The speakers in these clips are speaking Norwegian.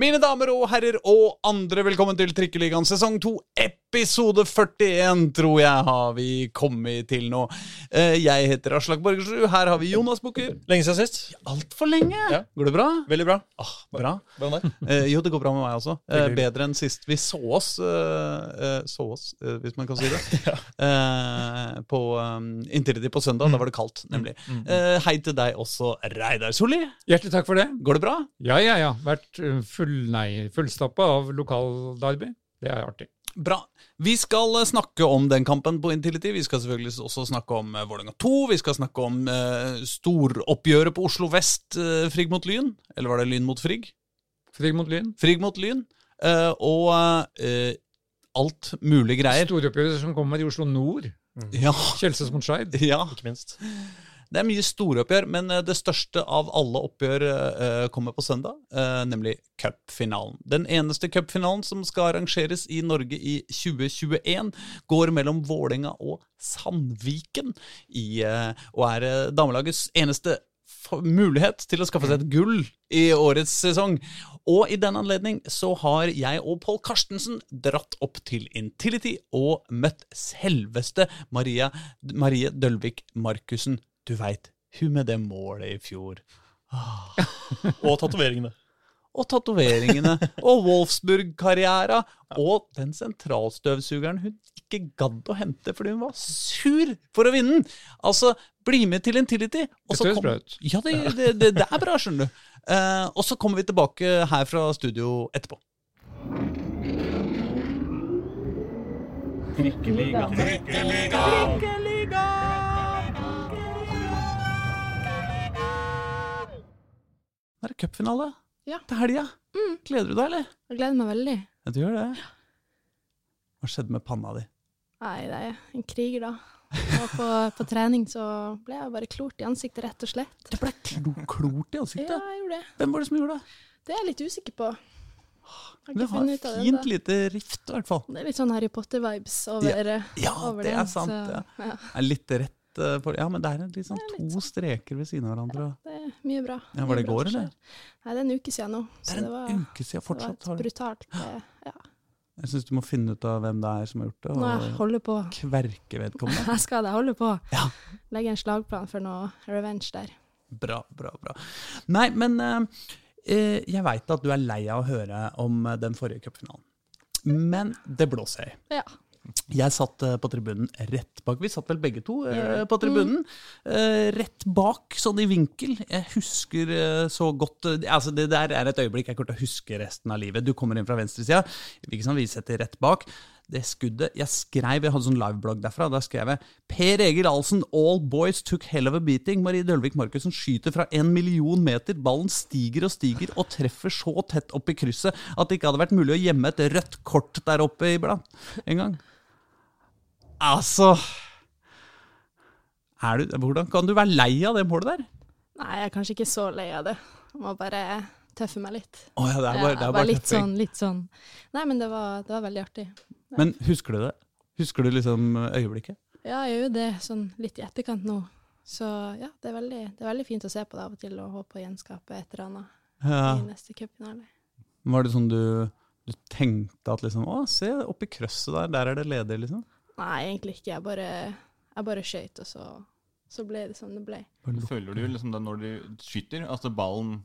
Mine damer og herrer og andre, velkommen til Trikkeligaen sesong 2, episode 41, tror jeg har vi kommet til nå. Eh, Jeg heter Aslak Borgersrud, her har vi Jonas Bukker. Lenge siden sist. Altfor lenge! Ja. Går det bra? Veldig bra. Ah, bra. Med deg? Eh, jo, det går bra med meg også. Eh, bedre enn sist vi så oss, eh, eh, så oss hvis man kan si det, ja. på um, Intility på søndag. Da var det kaldt, nemlig. Eh, hei til deg også, Reidar Solli. Hjertelig takk for det. Går det bra? Ja, ja, ja. Vært full, nei, fullstappa av lokal derby. Det er artig. Bra. Vi skal eh, snakke om den kampen på Intility. Vi skal selvfølgelig også snakke om uh, Vålerenga 2. Vi skal snakke om uh, storoppgjøret på Oslo vest, uh, Frigg mot Lyn. Eller var det Lyn mot Frigg? Frigg mot Lyn. Frigg mot Lyn. Uh, og uh, alt mulig greier. Storoppgjøret som kommer i Oslo nord. Ja, Kjelsås mot Skeid. ja. Ikke minst. Det er mye store oppgjør, men eh, det største av alle oppgjør eh, kommer på søndag, eh, nemlig cupfinalen. Den eneste cupfinalen som skal arrangeres i Norge i 2021, går mellom Vålerenga og Sandviken, i, og er damelagets eneste mulighet til å skaffe seg et gull i årets sesong. Og i den anledning så har jeg og Pål Karstensen dratt opp til Intility og møtt selveste Maria, Marie Dølvik Markussen. Du veit, hun med det målet i fjor. Og tatoveringene. Og tatoveringene. og Wolfsburg-karriera. Og den sentralstøvsugeren hun ikke gadd å hente fordi hun var sur for å vinne den. Altså, bli med til Intility. og så høres bra ut. Ja, det, det, det, det er bra, skjønner du. Eh, og så kommer vi tilbake her fra studio etterpå. Nå er det cupfinale. Ja. Til helga. Gleder du deg, eller? Jeg gleder meg veldig. Ja, du gjør det. Hva skjedde med panna di? Nei, det er en kriger, da. Og på, på trening så ble jeg bare klort i ansiktet, rett og slett. Du ble klort i ansiktet? Ja, jeg gjorde det. Hvem var det som gjorde det? Det er jeg litt usikker på. Du har et det fint lite rift, i hvert fall. Det er litt sånn Harry Potter-vibes over, Ja, over det er sant. Ja. ja, Er litt rett eh, for, Ja, men det er en litt sånn Det er litt to streker ved siden av hverandre. Ja, det er mye bra. Ja, var det i går, eller? Nei, det er en uke siden nå. Det er er det var, en uke siden fortsatt? det var et brutalt eh, Ja. Jeg syns du må finne ut av hvem det er som har gjort det, Nå jeg og på. kverke vedkommende. Jeg skal det. holde på. Ja. Legge en slagplan for noe revenge der. Bra, bra, bra. Nei, men eh, eh, jeg veit at du er lei av å høre om den forrige cupfinalen. Men det blåser. Ja. Jeg satt eh, på tribunen rett bak. Vi satt vel begge to eh, på tribunen. Eh, rett bak, sånn i vinkel. Jeg husker eh, så godt altså Det der er et øyeblikk jeg kommer til å huske resten av livet. Du kommer inn fra venstresida. Sånn, vi setter rett bak. Det skuddet Jeg skrev, jeg hadde sånn liveblogg derfra. Da skrev jeg Per Egil Ahlsen, all boys took hell of a beating. Marie Dølvik Markussen skyter fra en million meter. Ballen stiger og stiger og treffer så tett opp i krysset at det ikke hadde vært mulig å gjemme et rødt kort der oppe iblant en gang. Altså du, Hvordan kan du være lei av det målet der? Nei, jeg er kanskje ikke så lei av det. Jeg må bare tøffe meg litt. Oh, ja, det er bare, det er bare litt tøffing. sånn, litt sånn. Nei, men det var, det var veldig artig. Men husker du det? Husker du liksom øyeblikket? Ja, jeg gjør det sånn litt i etterkant nå. Så ja, det er veldig, det er veldig fint å se på det av og til, og håpe å gjenskape et eller annet Ja. i neste cupfinale. Var det sånn du, du tenkte at liksom Å, se oppi krøsset der, der er det ledig, liksom? Nei, egentlig ikke. Jeg bare, jeg bare skøyt, og så, så ble det som det ble. Føler du liksom da når du skyter, altså ballen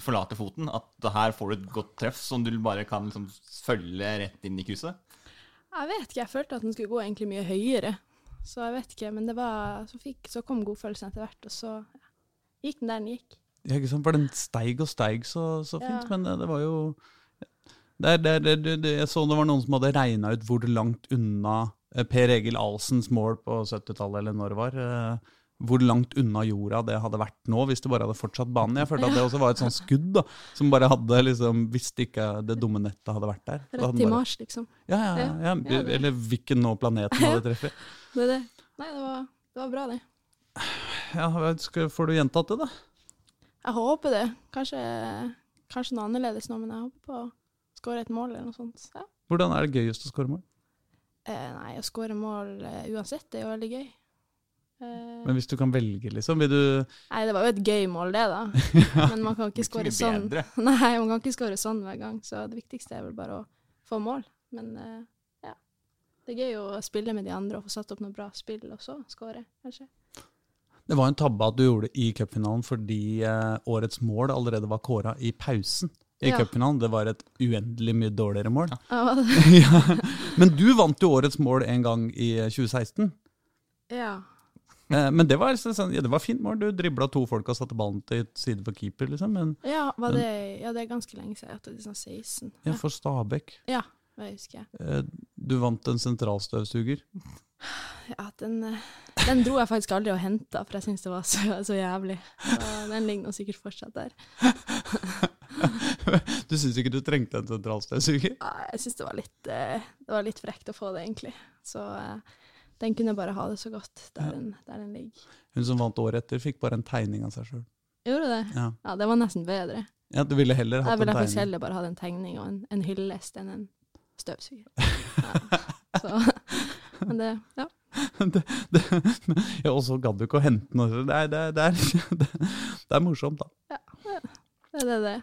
forlater foten, at her får du et godt treff som du bare kan liksom følge rett inn i krysset? Jeg vet ikke, jeg følte at den skulle gå egentlig mye høyere. Så jeg vet ikke, men det var, så, fikk, så kom godfølelsen etter hvert, og så ja, gikk den der den gikk. Ja, ikke sant? For den steig og steig så, så fint, Ja. men det, det var jo det, er- det, er- det, det, det, Jeg så det var noen som hadde regna ut hvor langt unna eh, Per Egil Ahlsens mål på 70-tallet, eller når det var. eh, Hvor langt unna jorda det hadde vært nå, hvis det bare hadde fortsatt banen. Jeg følte at det også var et sånt skudd da, som bare hadde liksom Hvis ikke det dumme nettet hadde vært der. Rett i Mars, liksom. Ja, ja, ja, Eller hvilken nå planeten hadde treffet. Det det. Nei, det var, det var bra, det. Ja, skal, får du gjentatt det, da? Jeg håper det. Kanskje, kanskje noe annerledes nå, men jeg håper på å skåre et mål eller noe sånt. Ja. Hvordan er det gøyest å skåre mål? Eh, nei, å skåre mål eh, uansett det er jo veldig gøy. Eh, Men hvis du kan velge, liksom, vil du nei, det var jo et gøy mål, det, da. Men man kan ikke skåre sånn. bedre. Nei, man kan ikke skåre sånn hver gang, så det viktigste er vel bare å få mål. Men eh, ja. Det er gøy å spille med de andre og få satt opp noe bra spill, og så skåre, kanskje. Det var en tabbe at du gjorde i cupfinalen fordi eh, årets mål allerede var kåra i pausen i Ja. cupfinalen. Det var et uendelig mye dårligere mål. Ja, ja. Men du vant jo årets mål en gang i eh, 2016. ja. Eh, men det var, sånn, ja, det var fint mål. Du dribla to folk og satte ballen til side for keeper, liksom. Men Ja, var det, ja, det er ganske lenge siden. Etter sånn 16. ja, for Stabæk. Ja, det husker jeg. Eh, du vant en sentralstøvsuger. Ja, den, eh, den dro jeg faktisk aldri og henta, for jeg syntes det var så, så jævlig. Så den ligger nå sikkert fortsatt der. Du syns ikke du trengte en sentralstøvsuger? Nei, Jeg syns det, eh, det var litt frekt å få det, egentlig. Så eh, den kunne bare ha det så godt der, den, der den ligger. Hun som vant året etter, fikk bare en tegning av seg sjøl. Gjorde det? Ja. Ja, det var nesten bedre. ja, du ville heller hatt Jeg ville en faktisk tegning. heller bare hatt en tegning og en, en hyllest enn en støvsuger. Ja. Så, men det, ja. det, det, ja, og så gadd du ikke å hente noe. Det er, det, er, det, er, morsomt, da. Det er det.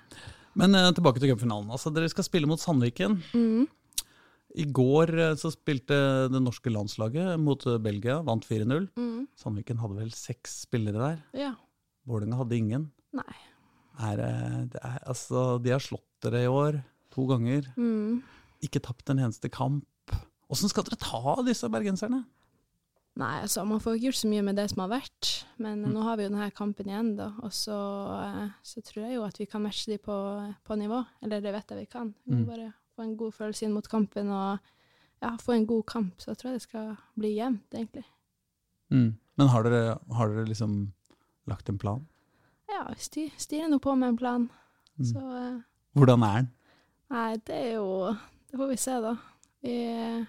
Men eh, tilbake til cupfinalen. Altså, dere skal spille mot Sandviken. Mm. I går eh, så spilte det norske landslaget mot eh, Belgia, vant 4-0. Mm. Sandviken hadde vel seks spillere der. Ja. Vålerenga hadde ingen. Nei. Er, eh, det er, altså, de har slått dere i år to ganger. Mm. Ikke tapt en eneste kamp. Åssen skal dere ta disse bergenserne? Nei, altså, man får ikke gjort så mye med det som har vært, men Mm. nå har vi jo denne kampen igjen, da. Og så, eh, så tror jeg jo at vi kan matche de på, på nivå. Eller det vet jeg vi kan. Vi må Mm. bare få en god følelse inn mot kampen og ja, få en god kamp. Så jeg tror jeg det skal bli jevnt, egentlig. Mm. Men har dere, har dere liksom lagt en plan? Ja, vi styr, styrer nå på med en plan. Mm. Så eh, Hvordan er den? nei, det er jo Det får vi se, da. Vi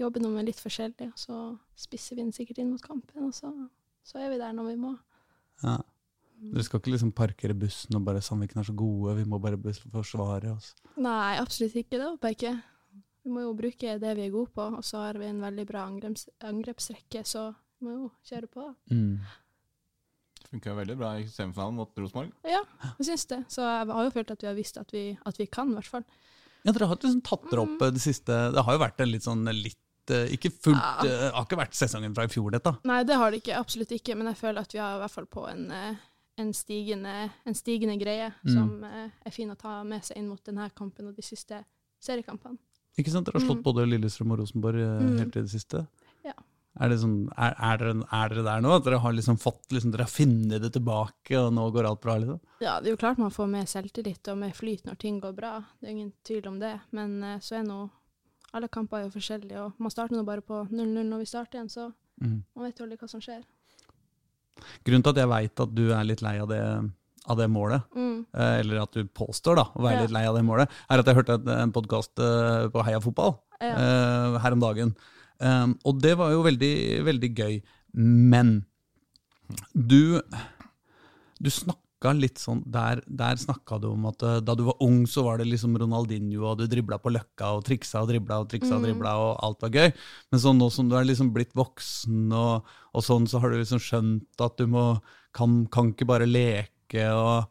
jobber nå med litt forskjellig, og så spisser vi den sikkert inn mot kampen, og så, så er vi der når vi må. Ja. Dere skal ikke liksom parkere bussen og bare 'Sandviken er så gode, vi må bare forsvare oss'. Nei, absolutt ikke. Det håper jeg ikke. Vi må jo bruke det vi er gode på, og så har vi en veldig bra angreps angrepsrekke, så vi må jo kjøre på. Mm. Det funka veldig bra i semifinalen mot Rosenborg. Ja, jeg syns det. Så jeg har jo følt at vi har visst at vi, at vi kan, i hvert fall. Ja, dere har liksom tatt dere opp mm. det siste Det har jo vært en litt sånn litt Ikke fullt Ja. eh, Har ikke vært sesongen fra i fjor, dette. Nei, det har det ikke. Absolutt ikke. Men jeg føler at vi har i hvert fall på en, eh, en, stigende, en stigende greie Mm. som eh, er fin å ta med seg inn mot denne kampen og de siste seriekampene. Ikke sant? Dere har slått Mm. både Lillestrøm og Rosenborg eh, Mm. helt i det siste. Ja. Er, det sånn, er, er, dere, er dere der nå? At dere har liksom fått liksom, Dere har funnet det tilbake, og nå går alt bra? liksom? Ja, det er jo klart man får mer selvtillit og mer flyt når ting går bra. Det er ingen tvil om det. Men eh, så er nå alle kamper er jo forskjellige, og man starter nå bare på 0-0 når vi starter igjen, så Mm. man vet jo aldri hva som skjer. Grunnen til at jeg veit at du er litt lei av det, av det målet, Mm. eh, eller at du påstår da, å være Ja. litt lei av det målet, er at jeg hørte en, en podkast på Heia Fotball Ja. eh, her om dagen. Um, og det var jo veldig, veldig gøy. Men du, du snakka litt sånn Der, der snakka du om at eh, da du var ung, så var det liksom Ronaldinho, og du dribla på løkka og triksa og dribla og triksa og Mm. dribla, og alt var gøy. Men sånn nå som du er liksom blitt voksen, og, og sånn, så har du liksom skjønt at du må kan, kan ikke bare leke og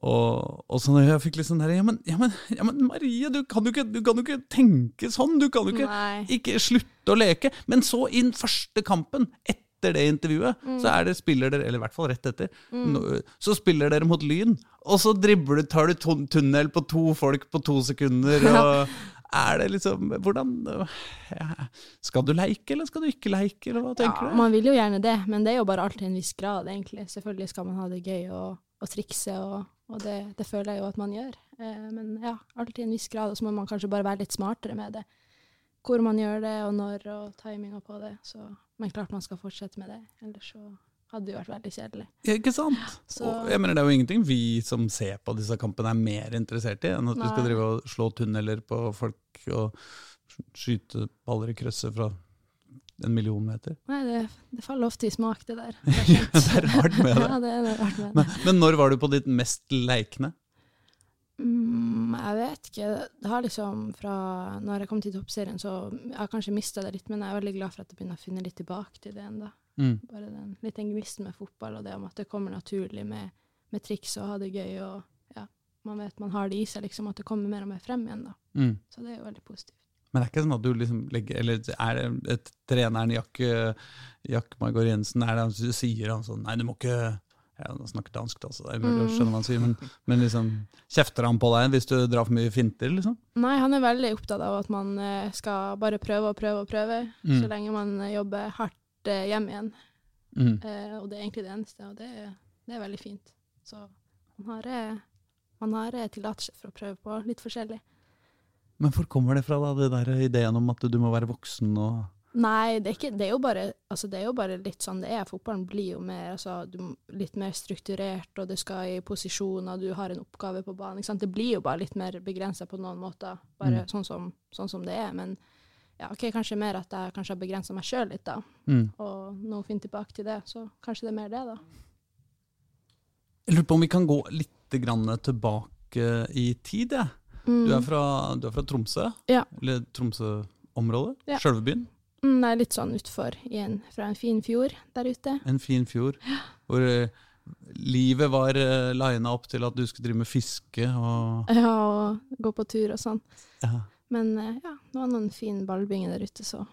og, og sånn, jeg fikk litt sånn der, ja men, ja, men, ja, men Marie, du kan jo ikke, du kan jo ikke tenke sånn! Du kan jo ikke ikke slutte å leke. Men så, i den første kampen, etter det intervjuet, så er det, spiller dere, eller i hvert fall rett etter, nå- så spiller dere mot Lyn. Og så dribler du, tar du tunnel på to folk på to sekunder. og er det liksom, hvordan, ja, Skal du leike, eller skal du ikke leike, eller hva tenker Ja, du? man vil jo gjerne det, men det er jo bare alt til en viss grad, egentlig. Selvfølgelig skal man ha det gøy og, og trikse, og, og det, det føler jeg jo at man gjør. Eh, men ja, alt til en viss grad, og så må man kanskje bare være litt smartere med det. Hvor man gjør det, og når, og timinga på det. Så, men klart man skal fortsette med det, ellers så hadde det jo vært veldig kjedelig. Ja, ikke sant? Så- Og jeg mener, Det er jo ingenting vi som ser på disse kampene er mer interessert i enn at vi skal drive og slå tunneler på folk og skyte baller i krysset fra en million meter. Nei, det, det faller ofte i smak, det der. det er rart med det. Ja, det er det rart med det. Men, men når var du på ditt mest leikende? Mm, jeg vet ikke. Det har liksom fra når jeg kom til toppserien, så jeg har kanskje mista det litt, men jeg er veldig glad for at jeg begynner å finne litt tilbake til det ennå. Mm. Bare den, litt den gnisten med fotball, og det om at det kommer naturlig med, med triks og ha det gøy, og ja, man vet man har det i seg, liksom, at det kommer mer og mer frem igjen, da. Mm. Så det er jo veldig positivt. Men det er ikke sånn at du liksom legger Eller er det et treneren Jack, eh, Jack Margot Jensen er det han sier han sånn Nei, du må ikke Han snakker dansk, da, så det er umulig å Mm. skjønne hva han sier, men, men liksom Kjefter han på deg hvis du drar for mye finter, liksom? Nei, han er veldig opptatt av at man eh, skal bare prøve og prøve og prøve, Mm. så lenge man eh, jobber hardt eh, hjem igjen. Mm. Eh, og det er egentlig det eneste, og det, det er veldig fint. Så man har, man har tillatelse for å prøve på litt forskjellig. Men hvor kommer det fra, da, det der ideen om at du må være voksen og Nei, det er, ikke, det, er bare, altså det er jo bare litt sånn det er. Fotballen blir jo mer, altså, du, litt mer strukturert, og det skal i posisjoner, du har en oppgave på banen. Det blir jo bare litt mer begrensa på noen måter, bare Mm. sånn, som, sånn som det er. Men ja, okay, kanskje mer at jeg kanskje har begrensa meg sjøl litt, da. mm. Og nå finner tilbake til det, så kanskje det er mer det, da. Jeg lurer på om vi kan gå litt grann tilbake i tid, jeg. Du, er Mm. fra, du er fra Tromsø? Ja. Eller Tromsø-området? Ja. Sjølve byen? Mm, Nei, litt sånn utfor, igjen, fra en fin fjord der ute. En fin fjord. Hvor uh, livet var uh, lina opp til at du skulle drive med fiske og Ja, og gå på tur og sånn. ja, Men uh, ja, det var noen fin ballbinge der ute, så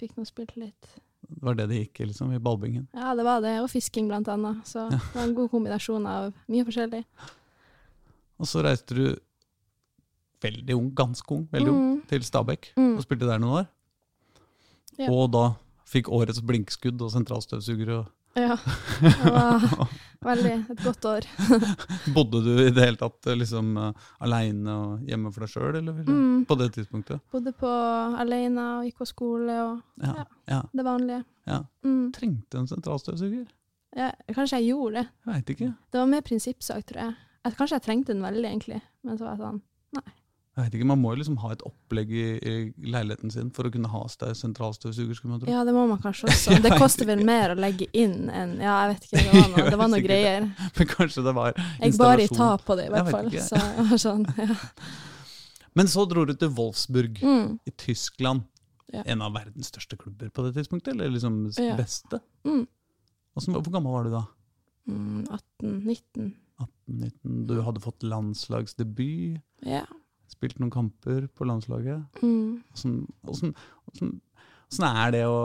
fikk nå spilt litt. Det var det det gikk liksom, i ballbingen. Ja, det var det, og fisking blant annet. Så det var en god kombinasjon av mye forskjellig. Og så reiste du veldig ung, ganske ung, veldig ung, Mm, til Stabekk mm. og spilte der noen år. Ja. Og da fikk årets blinkskudd og sentralstøvsuger. Og Ja, det var veldig et godt år. bodde du i det hele tatt eh, liksom uh, aleine og hjemme for deg sjøl, eller? Mm. På det tidspunktet? Bodde på alene og gikk på skole og Ja. Ja. det vanlige. Ja. Mm. Trengte en sentralstøvsuger? Ja, kanskje jeg gjorde det. Jeg vet ikke. Det var mer prinsippsak, tror jeg. Kanskje jeg trengte den veldig, egentlig. Men så var jeg sånn Jeg vet ikke, Man må jo liksom ha et opplegg i, i leiligheten sin for å kunne ha sentralstøvsuger. skulle man tro. Ja, det må man kanskje også. Det koster vel mer å legge inn enn Ja, jeg vet ikke. Det var noe, det var noe greier. Men kanskje det var Jeg bare i tap på det, i hvert fall. Så jeg var sånn, ja. Men så dro du til Wolfsburg Mm. i Tyskland. Ja. En av verdens største klubber på det tidspunktet, eller liksom Ja. beste. Mm. Hvor gammel var du da? Mm, 18-19. 18-19? Du hadde fått landslagsdebut, Ja. Spilt noen kamper på landslaget. Mm. Hvordan, hvordan er det å,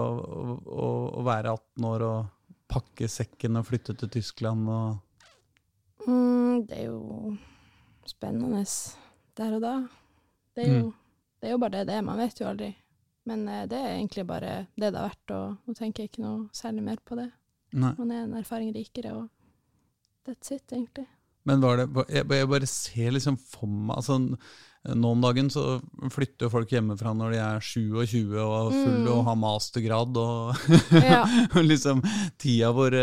å, å- være 18 år og pakke sekken og flytte til Tyskland og Mm, det er jo spennende der og da. Det er jo, Mm. det er jo bare det det er. Man vet jo aldri. Men eh, det er egentlig bare det det har vært, og nå tenker jeg ikke noe særlig mer på det. Nei. Man er en erfaring rikere, og that's it, egentlig. Men var det, jeg bare ser liksom for meg altså, Nå om dagen så flytter folk hjemmefra når de er 27 og fulle Mm. og har mastergrad. Og, Ja. og liksom tida hvor,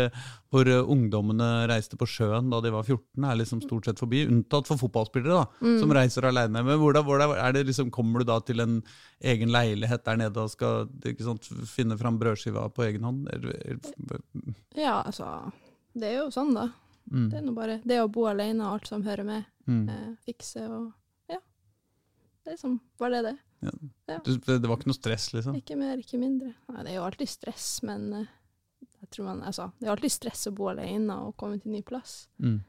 hvor ungdommene reiste på sjøen da de var 14, er liksom stort sett forbi. Unntatt for fotballspillere, da, Mm. som reiser alene. Men hvordan, hvordan er det liksom, kommer du da til en egen leilighet der nede og skal sant, finne fram brødskiva på egen hånd? Ja, altså Det er jo sånn, da. Mm, Det er bare det å bo alene og alt som hører med. mm. Eh, fikse og Ja. Det det. Ja. Ja. Du, det var ikke noe stress, liksom? Ikke mer, ikke mindre. Nei, det er jo alltid stress, men eh, jeg tror man, altså, det er alltid stress å bo alene og komme til ny plass. Mm.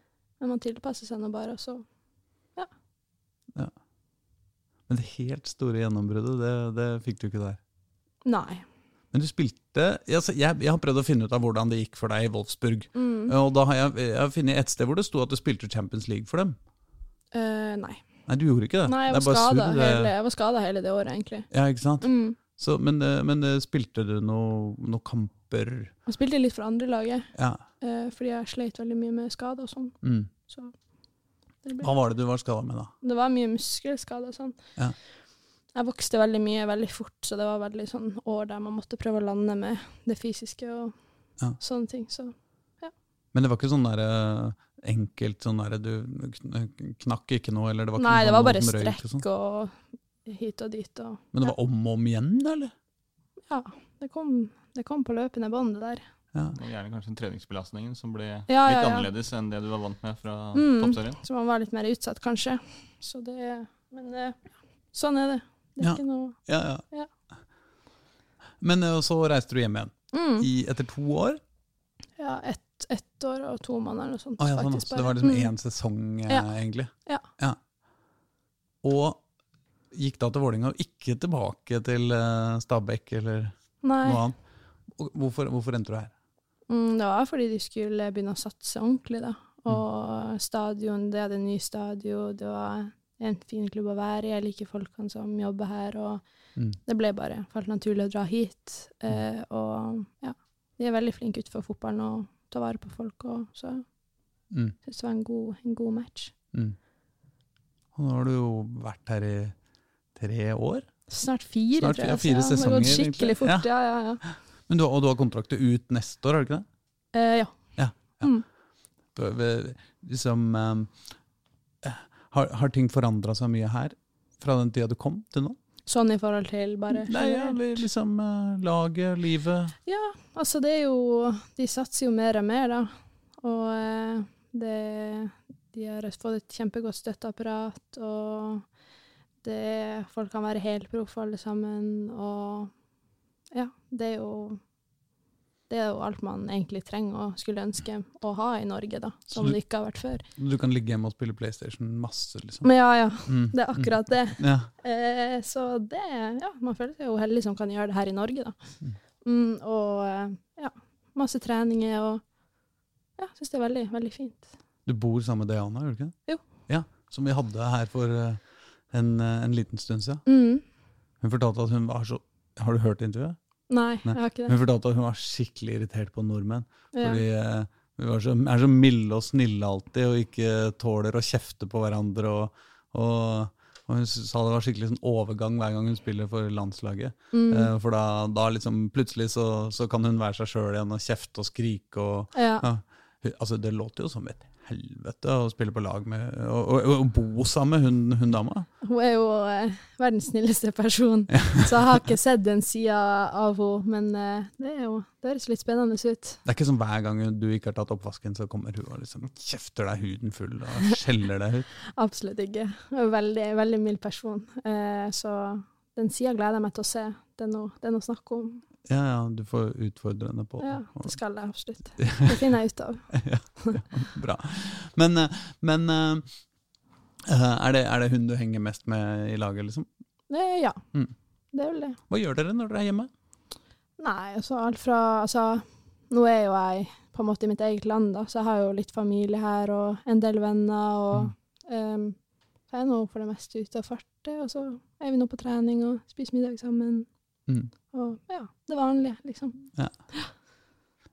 Men man tilpasser seg nå bare, og så Men det helt store gjennombruddet, det, det fikk du ikke der. Nei. Men du spilte jeg, jeg har prøvd å finne ut av hvordan det gikk for deg i Wolfsburg. Mm. Og da har jeg, jeg har funnet et sted hvor det sto at du spilte Champions League for dem. Uh, nei. Nei, du gjorde ikke det. nei, jeg var skada surr, hele, jeg var skadet hele det året, egentlig. Ja, ikke sant? Mm. Så, men, eh, men eh, spilte du noen noe kamper? Jeg spilte litt for andre laget, Ja. eh, fordi jeg sleit veldig mye med skader og sånn. Mm. Så Hva var det du var skada med, da? det var mye muskelskader og sånn. Ja. Jeg vokste veldig mye, veldig fort, så det var veldig sånn år der man måtte prøve å lande med det fysiske og Ja. sånne ting. Så Men det var ikke sånn der, eh, enkelt sånn der, Du kn- knakk ikke noe, eller det var ikke Nei, noe det var bare strekk og sånn? og hit og dit og Men det var om og om igjen, eller? Ja, det kom, det kom på løpende bånd, det der. Ja. Og gjerne kanskje treningsbelastningen som ble Ja, litt ja, ja. annerledes enn det du var vant med fra Mm. toppserien. Så man var litt mer utsatt, kanskje. Så det Men eh, sånn er det. Det er Ja. ikke noe Ja, ja. Ja. Men eh, så reiste du hjem igjen. Mm. i, etter to år. Ja, ett ett år og to måneder eller noe sånt. Ah, ja, sånn, så det var liksom Mm. én sesong, eh, Ja. egentlig. Ja. Og gikk da til Vålerenga, og ikke tilbake til eh, Stabæk eller Nei, noe annet. Hvorfor, hvorfor endte du her? mm, det var fordi de skulle begynne å satse ordentlig, da. Og stadion, det hadde en ny stadion, det var en fin klubb å være i. Jeg liker folkene som jobber her, og Mm. det ble bare falt naturlig å dra hit. Eh, og ja, de er veldig flinke utenfor fotballen og tar vare på folk, og så Mm. syns det var en god, en god match. Mm. Og nå har du jo vært her i tre år. Snart fire, Snart tror jeg. fire så det har gått skikkelig fort. Ja, ja, ja. Men du, og du har kontrakter ut neste år, har du ikke det? Eh, ja. ja, har vel Liksom eh, har, har ting forandra seg mye her fra den tida du kom til nå? Sånn i forhold til bare Nei, ja, liksom eh, laget, livet Ja, altså det er jo De satser jo mer og mer, da. Og eh, det De har fått et kjempegodt støtteapparat, og det Folk kan være helproffe alle sammen, og Ja, det er jo det er jo alt man egentlig trenger og skulle ønske å ha i Norge, da. Som du- det ikke har vært før. Du kan ligge hjemme og spille PlayStation masse, liksom. Men ja, ja. Mm, Det er akkurat det. mm. Ja. Eh, så det Ja, man føler seg jo heldig som kan gjøre det her i Norge, da. Mm. Mm, og eh, ja, masse treninger og Ja, syns det er veldig, veldig fint. Du bor sammen med Diana, gjør du ikke det? Jo. Ja, Som vi hadde her for eh, en, eh, en liten stund siden. Mm. Hun fortalte at hun var så Har du hørt intervjuet? Nei, Nei. jeg har ikke det. Hun fortalte at hun var skikkelig irritert på nordmenn. Fordi ja. vi var så, er så milde og snille alltid, og ikke tåler å kjefte på hverandre. Og, og, og hun sa det var skikkelig sånn overgang hver gang hun spiller for landslaget. Mm. Eh, for da, da liksom plutselig så, så kan hun være seg sjøl igjen og kjefte og skrike. og ja. ja. Altså, det låter jo som et helvete å spille på lag med Og, og, og bo sammen med hun, hun dama. Hun er jo eh, verdens snilleste person, så jeg har ikke sett den sida av henne. Men eh, det er jo det høres litt spennende ut. Det er ikke som hver gang du ikke har tatt oppvasken, så kommer hun og liksom kjefter deg huden full og skjeller deg ut. Absolutt ikke. Hun er veldig, veldig mild person. Eh, så den sida gleder jeg meg til å se. Det er noe å snakke om. Ja, ja, du får utfordre henne på Ja, det skal jeg absolutt. Det finner jeg ut av. ja, ja, bra. Men, eh, men eh, eh, er, det, er det hun du henger mest med i laget, liksom? Ja, Mm. det er vel det. Hva gjør dere når dere er hjemme? Nei, altså alt fra Altså, nå er jo jeg på en måte i mitt eget land, da, så jeg har jo litt familie her og en del venner. og mm. um, Jeg er nå for det meste ute og farter, og så er vi nå på trening og spiser middag sammen. Mm. Og ja, det vanlige, liksom.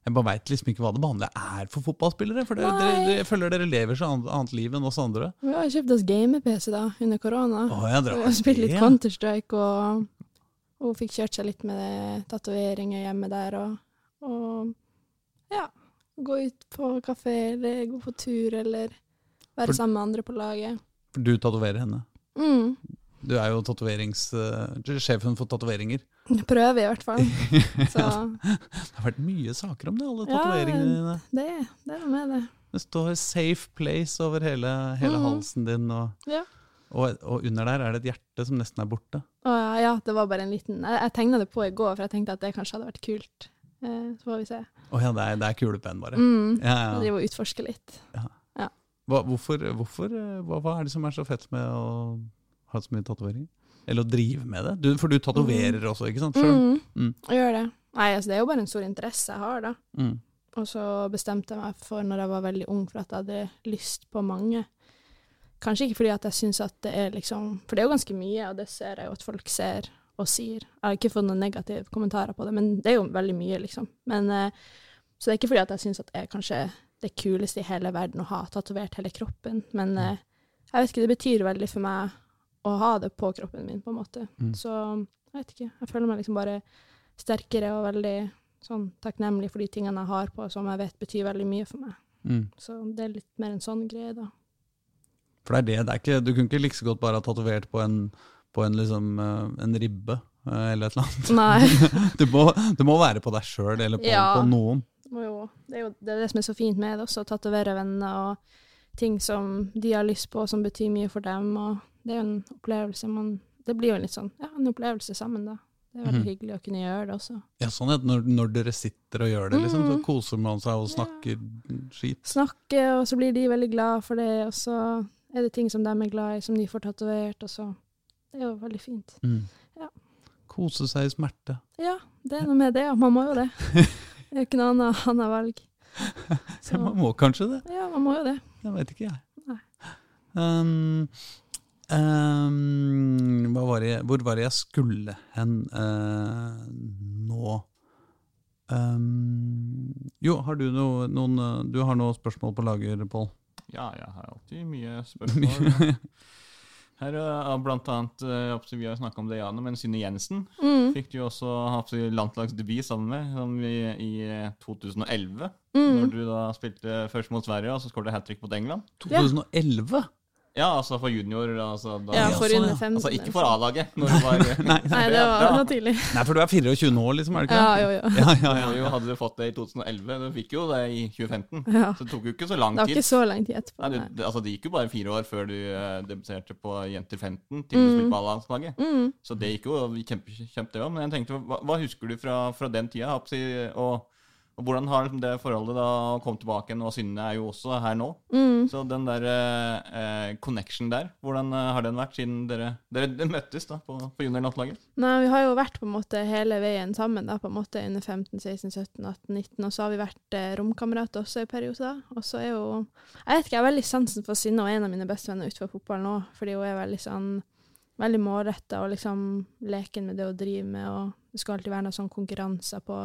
Jeg bare veit liksom ikke hva det vanlige er for fotballspillere. For dere, dere, dere, jeg føler dere lever så annet, annet liv enn oss andre. Vi har kjøpt oss game-PC da, under korona. Ja, Og spilt litt. Counter-Strike, og og hun fikk kjørt seg litt med tatoveringer hjemme der, og, og ja, gå ut på kafé, eller gå på tur, eller være For- sammen med andre på laget. For du tatoverer henne. Mm. Du er jo tatoverings... uh, er sjefen for tatoveringer. Jeg Prøver i hvert fall. Så Det har vært mye saker om det, alle Ja, tatoveringene dine. det, det er noe med det. Det står 'safe place' over hele, hele mm. halsen din. Og, Ja. og, og under der er det et hjerte som nesten er borte. Å, ja, ja, det var bare en liten Jeg, jeg tegna det på i går, for jeg tenkte at det kanskje hadde vært kult. Eh, så får vi se. Å ja, det er, det er kulepenn, bare. Mm. Ja, Jeg ja. driver og utforsker litt. Hva, hvorfor, hvorfor, eh, hva, hva er det som er så fett med å ha så mye tatoveringer? Eller å drive med det? Du, for du tatoverer også, ikke sant? Selv? Mm. Mm. Jeg gjør det. Nei, altså, det er jo bare en stor interesse jeg har, da. Mm. Og så bestemte jeg meg for, når jeg var veldig ung, for at jeg hadde lyst på mange. Kanskje ikke fordi at jeg syns at det er liksom For det er jo ganske mye, og det ser jeg jo at folk ser og sier. Jeg har ikke fått noen negative kommentarer på det, men det er jo veldig mye, liksom. Men, eh, så det er ikke fordi at jeg syns at det er kanskje det kuleste i hele verden å ha tatovert hele kroppen, men eh, jeg vet ikke, det betyr veldig for meg å ha det på kroppen min, på en måte. Mm. Så jeg vet ikke. Jeg føler meg liksom bare sterkere og veldig sånn takknemlig for de tingene jeg har på, som jeg vet betyr veldig mye for meg. Mm. Så det er litt mer en sånn greie, da. For det er det, det er ikke, du kunne ikke like så godt bare ha tatovert på en, på en, liksom, eh, en ribbe eh, eller et eller annet. Nei. du, må, du må være på deg sjøl eller på, Ja. på noen. Jo, det er jo det, er det som er så fint med det også, å tatovere venner og ting som de har lyst på, som betyr mye for dem. Og det er jo en opplevelse man Det blir jo litt sånn ja, en opplevelse sammen, da. det er veldig mm. hyggelig å kunne gjøre det også. Ja, sånn at når, når dere sitter og gjør det, liksom, så Mhm. koser man seg og snakker skit. Snakker, og så blir de veldig glad for det, og så er det ting som de er glad i, som de får tatovert, og så Det er jo veldig fint. Mm. Ja. Kose seg i smerte. Ja, det er noe med det, ja. Man må jo det. Det er jo ikke noe annet, annet valg. Så, Ja, man må kanskje det. ja, man må jo det. Det vet ikke jeg. Nei. Um, um, hva var jeg- hvor var det jeg skulle hen uh, nå? Um, jo, har du noe, noen eh, Du har noe spørsmål på lager, Pål? Ja, jeg har alltid mye spørsmål. Her er blant annet, eh, vi har snakket om det, Jane, men Synne Jensen Mm, fikk du jo også landslagsdebut sammen med i, i eh, 2011. mm. Når du da spilte først mot Sverige, og så skåret hat trick mot England. 2011? Ja, altså for junior. Altså, da, Ja, for sånn, under. 15. altså ikke for A-laget. når du var... Nei, Nei, det var, ja. tidlig. Nei, for du er 24 nå, liksom, er det ikke Ja, jo, jo. Ja, ja, Ja, ja, jo, hadde du fått det i 2011, du fikk jo det i 2015. Ja. Så det tok jo ikke så lang tid. Det var ikke så lang tid etterpå. Nei, du, det, altså, det gikk jo bare fire år før du uh, debuterte på Jenter 15 til du Mm. spilte på A-landslaget. Mm. Så det gikk jo kjempe, kjempe det òg. Men jeg tenkte, hva, hva husker du fra, fra den tida? Oppsi, og, og hvordan har liksom det forholdet da kommet tilbake igjen? Og Synne er jo også her nå. Mm. Så den der eh, connection der, hvordan eh, har den vært siden dere, dere møttes da på, på juniorlandslaget? Nei, vi har jo vært på en måte hele veien sammen, da, på en måte under 15, 16, 17, 18, 19, og så har vi vært eh, romkamerater også i perioder. Og så er jo Jeg vet ikke, jeg har veldig sansen for Synne, og en av mine bestevenner utenfor fotballen nå, fordi hun er veldig sånn Veldig målretta og liksom leken med det hun driver med, og det skal alltid være noen sånn konkurranser på,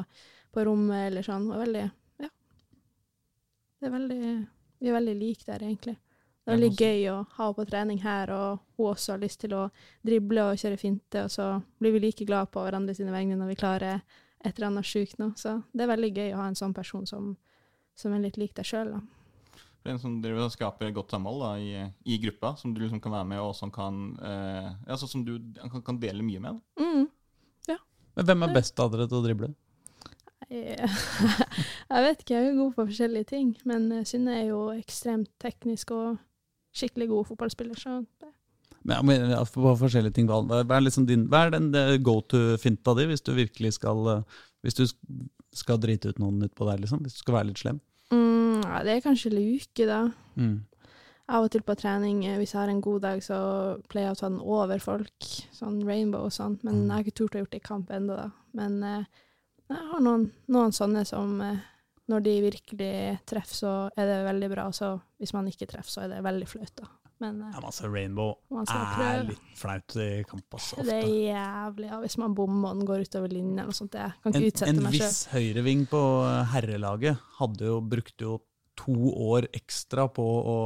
på rommet eller sånn. Og veldig Ja. Det er veldig Vi er veldig like der, egentlig. Det er veldig gøy å ha henne på trening her, og hun også har lyst til å drible og kjøre finte, og så blir vi like glad på hverandre sine vegne når vi klarer et eller annet sjukt nå. Så det er veldig gøy å ha en sånn person som, som er litt lik deg sjøl, da. En som driver og skaper godt samhold da, i, i gruppa, som du liksom kan være med, og som kan eh, ja, sånn som du kan, kan dele mye med. Mm. Ja. Men hvem er best av dere til å drible? Jeg, jeg vet ikke, jeg er god på forskjellige ting, men eh, Synne er jo ekstremt teknisk og skikkelig god fotballspiller, så det- Ja, men, ja, på forskjellige ting. Hva er, liksom din, hva er den eh, go to-finta di hvis du virkelig skal eh, Hvis du skal drite ut noen utpå der, liksom? Hvis du skal være litt slem? mm, ja, Det er kanskje luke, da. Mm. Av og til på trening, hvis jeg har en god dag, så pleier jeg å ta den over folk. Sånn rainbow og sånn. Men Mm. jeg har ikke turt å gjort det i kamp ennå, da. Men eh, jeg har noen, noen sånne som eh, når de virkelig treffer, så er det veldig bra. Så hvis man ikke treffer, så er det veldig flaut, da. Men eh, Ja, men altså, Rainbow er litt flaut i kamp, ofte. Det er jævlig, ja. Hvis man bommer og den går utover linjen eller noe sånt. Jeg kan En, ikke utsette en meg sjøl. viss høyreving på eh, herrelaget hadde jo, brukte jo to år ekstra på å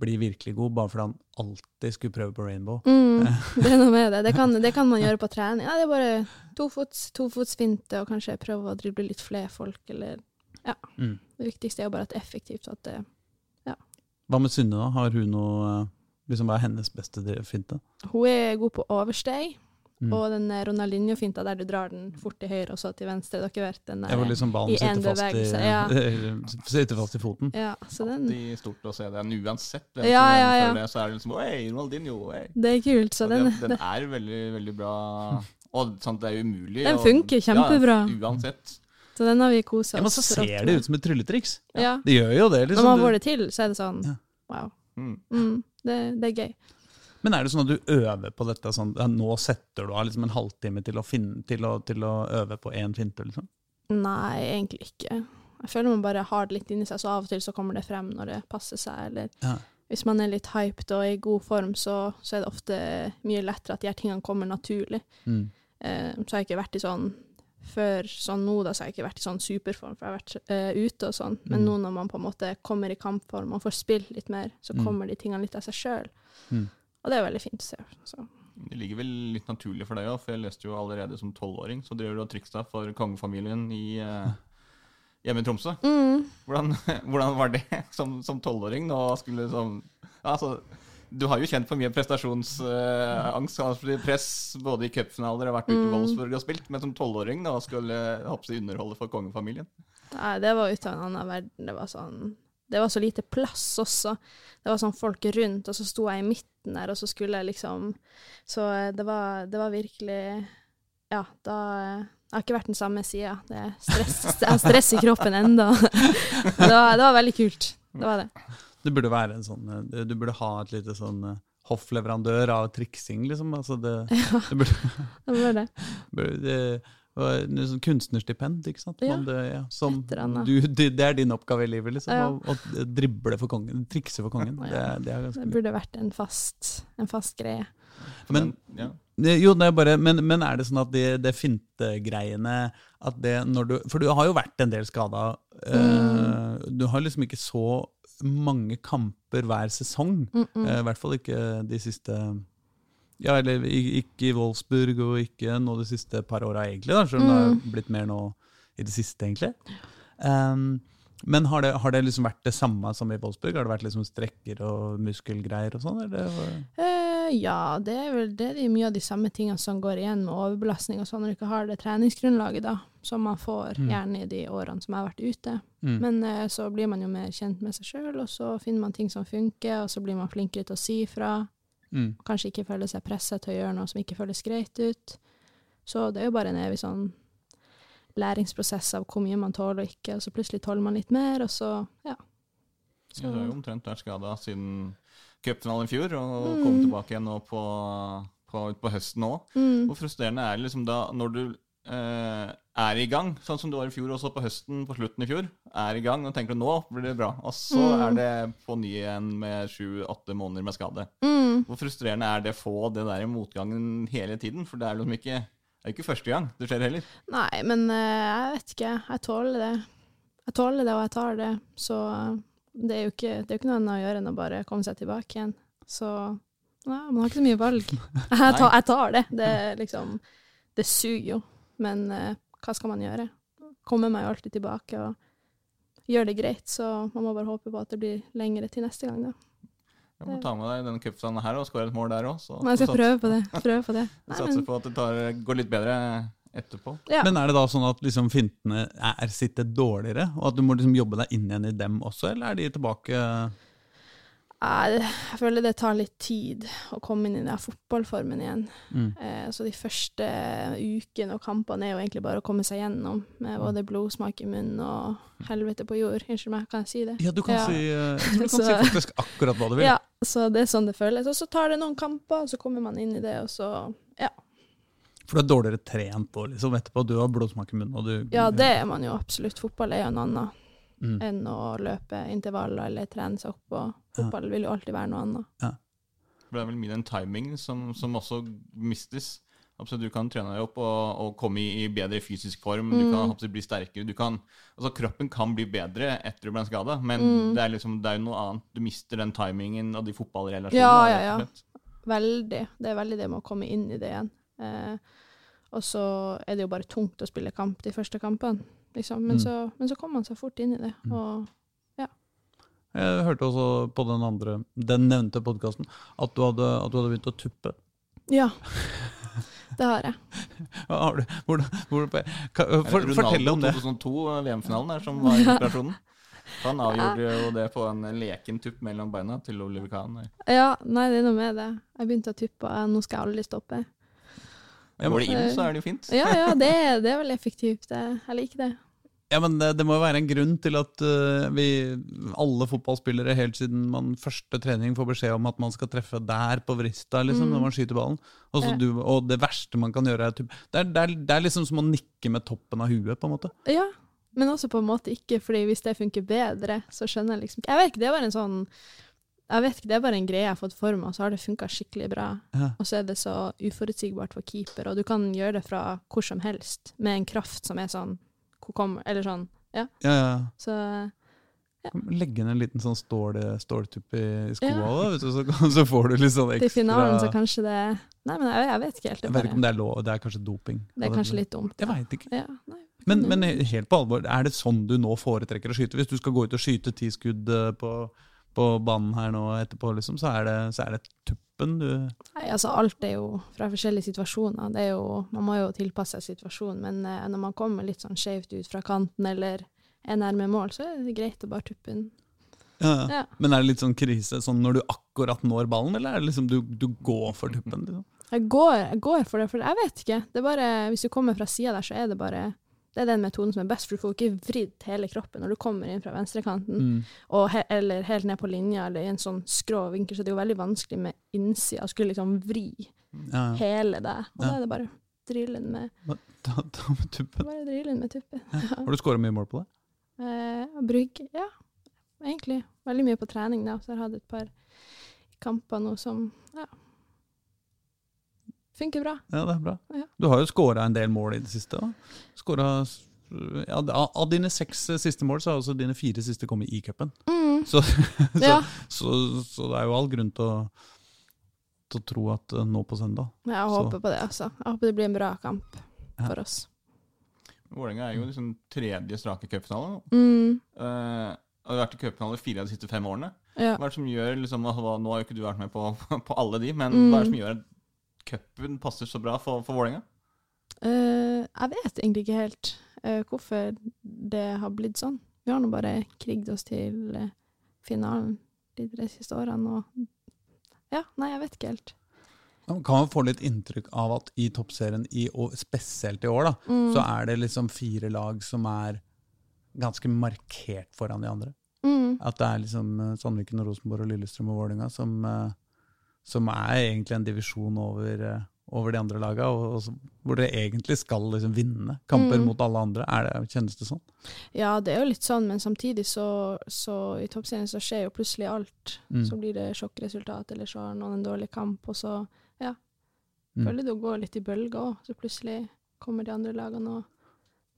bli virkelig god, bare fordi han alltid skulle prøve på Rainbow. Mm, det er noe med det. Det kan, det kan man gjøre på trening. Ja, det er bare tofots, tofotsfinte og kanskje prøve å drible litt flere folk, eller Ja. Mm. Det viktigste er jo bare at det er effektivt. At det, Hva med Synne, da? Har hun noe eh, liksom, Hva er hennes beste finte? hun er god på oversteg, Mm. og den eh, Ronaldinho-finta der du drar den fort til høyre og så til venstre. Dere vet den vært den der. liksom ballen i en sitter fast, i, bevegelse, ja. sitter fast i foten. Ja, så den Alltid stort å se den uansett. hvem Ja, ja, ja. Det, så er det liksom Oi, Ronaldinho, oi. Det er kult, så så den, den, den er veldig, veldig bra. Og sant, det er umulig. Den og- funker kjempebra. Ja, uansett. så den har vi kosa Ja, men så ser det ut som et trylletriks. Ja. Det gjør jo det. Når liksom. man Du- får det til, så er det sånn Ja. wow. Mm. Mm, det, det er gøy. Men er det sånn at du øver på dette sånn ja, Nå setter du av liksom en halvtime til å, finne, til å, til å øve på én finte, liksom? Nei, egentlig ikke. Jeg føler man bare har det litt inni seg, så av og til så kommer det frem når det passer seg. Eller Ja. hvis man er litt hyped og i god form, så, så er det ofte mye lettere at de her tingene kommer naturlig. Mm. Eh, så har jeg ikke vært i sånn før sånn nå, da, så har jeg ikke vært i sånn superform, for jeg har vært eh, ute og sånn. Men Mm. nå når man på en måte kommer i kampform og får spilt litt mer, så Mm. kommer de tingene litt av seg sjøl. Mm. Og det er veldig fint å se. Så. Det ligger vel litt naturlig for deg òg, for jeg leste jo allerede som tolvåring, så driver du og triksa for kongefamilien i eh, hjemme i Tromsø. Mm. Hvordan, hvordan var det som som tolvåring? Nå skulle Altså, du har jo kjent på mye prestasjonsangst, uh, press, både i cupfinaler og vært ute i Mm. Wolfsburg og spilt, men som tolvåring da skulle hoppe underholde for kongefamilien. Nei, det var ut av en annen verden. Det var sånn Det var så lite plass også. Det var sånn folk rundt, og så sto jeg i midten der, og så skulle jeg liksom Så eh, det var, det var virkelig ja, da Jeg har ikke vært den samme sida. Det stress, jeg har stress i kroppen ennå. det, det var veldig kult. Det var det. Du burde være en sånn eh, Du burde ha et lite sånn eh, hoffleverandør av triksing, liksom. Altså det, det burde, Det var det. burde det sånn kunstnerstipend, ikke sant? Ja, Man, det, ja, som du, det, er din oppgave i livet, liksom. Ja. Å, å drible for kongen. Trikse for kongen. Det, Ja. det er Det burde vært en fast, en fast greie. Men, ja. jo, det er bare, men, men er det sånn at det, det fintegreiene at det når du, For du har jo vært en del skada. Mm. du har liksom ikke så mange kamper hver sesong. Mm -mm. Eh, I hvert fall ikke de siste Ja, eller ikke i Wolfsburg, og ikke nå de siste par åra, egentlig. da, Selv om det Mm. har blitt mer nå i det siste, egentlig. Um, men har det, har det liksom vært det samme som i Wolfsburg? Har det vært liksom strekker og muskelgreier og sånn? Eh, ja, det er vel det er mye av de samme tingene som går igjen med overbelastning og sånn, når du ikke har det treningsgrunnlaget da, som man får Mm. gjerne i de årene som jeg har vært ute. Mm. Men uh, så blir man jo mer kjent med seg sjøl, og så finner man ting som funker, og så blir man flinkere til å si fra. Mm. Kanskje ikke føler seg pressa til å gjøre noe som ikke føles greit ut. Så det er jo bare en evig sånn læringsprosess av hvor mye man tåler og ikke, og så plutselig tåler man litt mer, og så ja. Ja, Du har jo omtrent vært skada siden cupfinalen i fjor, og Mm. kom tilbake igjen nå på, på, på høsten òg. Mm. Hvor frustrerende er det liksom da når du er i gang, sånn som du var i fjor også på høsten, på slutten i fjor, er i gang og tenker du nå blir det bra, og så Mm. er det på ny igjen med sju-åtte måneder med skade. Mm. Hvor frustrerende er det å få det der motgangen hele tiden? For det er liksom ikke, det er ikke første gang det skjer heller. Nei, men eh, jeg vet ikke. Jeg tåler det. Jeg tåler det, og jeg tar det. Så eh, det er jo ikke, det er jo ikke noe annet å gjøre enn å bare komme seg tilbake igjen. Så ja, man har ikke så mye valg. Jeg tar, jeg tar det. Det liksom Det suger jo. Men eh, hva skal man gjøre? Kommer meg jo alltid tilbake og gjør det greit, så man må bare håpe på at det blir lengre til neste gang, da. Du må ta med deg denne cupfinalen her og skåre et mål der òg. Jeg skal prøve på det. Prøve på det. Nei, satser men, på at det tar, går litt bedre etterpå. ja. Men er det da sånn at liksom fintene er, sitter dårligere, og at du må liksom jobbe deg inn igjen i dem også, eller er de tilbake Jeg føler det tar litt tid å komme inn i den fotballformen igjen. mm. Eh, så de første ukene og kampene er jo egentlig bare å komme seg gjennom, med både blodsmak i munnen og helvete på jord. Unnskyld meg, kan jeg si det? Ja, du kan, Ja. Si, eh, du kan Så- si faktisk akkurat hva du vil. Ja, så det er sånn det føles. Og så tar det noen kamper, og så kommer man inn i det, og så Ja, For du er dårligere trent på, liksom, etterpå. Du har blodsmak i munnen, og du ja det er man jo absolutt. Fotball er jo noe annet Mm. enn å løpe intervaller eller trene seg opp, og fotball vil jo alltid være noe annet. Ja. Det er vel mye den timingen som, som også mistes. Absolutt, du kan trene deg opp og, og komme i, i bedre fysisk form. Du kan Mm. absolutt bli sterkere. Du kan, altså Kroppen kan bli bedre etter du ble skada, men Mm. det er liksom, det er jo noe annet. Du mister den timingen og de fotballrelasjonene. Ja, ja, ja. Veldig. Det er veldig det med å komme inn i det igjen. Eh, og så er det jo bare tungt å spille kamp de første kampene, liksom. Men, Mm. så, men så kom man seg fort inn i det. og Og Jeg hørte også på den andre, den nevnte podkasten, at, at du hadde begynt å tuppe. ja. Det har jeg. Har du, hvordan, hvordan, kan, for, Ronaldo fortell om det. 2002, VM-finalen der, som var inspirasjonen. Han avgjorde jo det på en leken tupp mellom beina til Oliver Kahn. Ja, nei, det er noe med det. Jeg begynte å tuppe, og nå skal jeg aldri stoppe. Går det inn, så er det jo fint. Ja, ja, det, det er veldig effektivt. Jeg liker det. Ja, men det, det må jo være en grunn til at uh, vi, alle fotballspillere helt siden man første trening får beskjed om at man skal treffe der på vrista liksom, Mm. når man skyter ballen. Og, så Ja. du, og det verste man kan gjøre, er typ, det, er, det, er, det er liksom som å nikke med toppen av huet, på en måte. Ja, men også på en måte ikke, fordi hvis det funker bedre, så skjønner jeg liksom Jeg vet ikke, det var en sånn jeg vet ikke, Det er bare en greie jeg har fått for meg, og så har det funka skikkelig bra. Ja. Og så er det så uforutsigbart for keeper, og du kan gjøre det fra hvor som helst, med en kraft som er sånn hvor kommer, Eller sånn. Ja. Ja, ja. Så Legge inn en liten sånn stål, ståltupp i, i skoa, Ja. da, du, så, så får du litt sånn ekstra til finalen så kanskje det Nei, men jeg, jeg vet ikke helt. Det, Jeg vet ikke om det er lov, det er kanskje doping. det er kanskje litt dumt. Jeg veit ikke. Ja, nei. Men, men helt på alvor, er det sånn du nå foretrekker å skyte? Hvis du skal gå ut og skyte ti skudd eh, på, på banen her nå etterpå, liksom, så er det, så er det tuppen du Nei, altså alt er jo fra forskjellige situasjoner. Det er jo, man må jo tilpasse seg situasjonen, men eh, når man kommer litt sånn skjevt ut fra kanten eller er nærme mål, så er det greit å bare tuppe den. ja. Ja. Men er det litt sånn krise sånn når du akkurat når ballen, eller er det liksom du, du går for tuppen? Liksom? Jeg går, jeg går for det, for jeg vet ikke. Det er bare, Hvis du kommer fra sida der, så er det bare det er den metoden som er best, for du får ikke vridd hele kroppen når du kommer inn fra venstrekanten, Mm. he, eller helt ned på linja, eller i en sånn skrå vinkel, så det er jo veldig vanskelig med innsida å skulle liksom vri Ja, hele deg. Og Ja. da er det bare drille den med, da, da med tuppen. bare drille den med tuppen. Ja. Har du skåra mye mål på det? Eh, brygg, ja. Egentlig veldig mye på trening, da. Så jeg har hatt et par kamper nå som ja, funker bra. Ja, det er bra. Ja. Du har jo skåra en del mål i det siste. da. Skåret, ja, av, dine seks eh, siste mål, så har også dine fire siste kommet i cupen. Mm. Så, så, Ja. så, så det er jo all grunn til å, til å tro at eh, nå på søndag Jeg Så- håper på det, altså. Jeg håper det blir en bra kamp Ja. for oss. Vålerenga er jo liksom tredje strake cupfinale. Mm. Uh, har vært i cupfinale fire av de siste fem årene. Ja. Hva er det som gjør liksom, altså, Nå har jo ikke du vært med på, på alle de, men Mm. hva er det som gjør at cupen passer så bra for, for Vålerenga? Uh, jeg vet egentlig ikke helt uh, hvorfor det har blitt sånn. Vi har nå bare kriget oss til uh, finalen de tre siste årene, og Ja, nei, jeg vet ikke helt. Man kan jo få litt inntrykk av at i toppserien, i, og spesielt i år, da, Mm. så er det liksom fire lag som er ganske markert foran de andre. Mm. At det er liksom Sandviken og Rosenborg og Lillestrøm og Vålerenga som, eh, som er egentlig en divisjon over, eh, over de andre laga, og, og som- hvor dere egentlig skal liksom vinne kamper Mm. mot alle andre. Er det, kjennes det sånn? Ja, det er jo litt sånn, men samtidig så, så i toppserien så skjer jo plutselig alt. Mm. Så blir det sjokkresultat, eller så har noen en dårlig kamp, og så ja. Mm. Føler det går litt i bølger òg. Så plutselig kommer de andre lagene og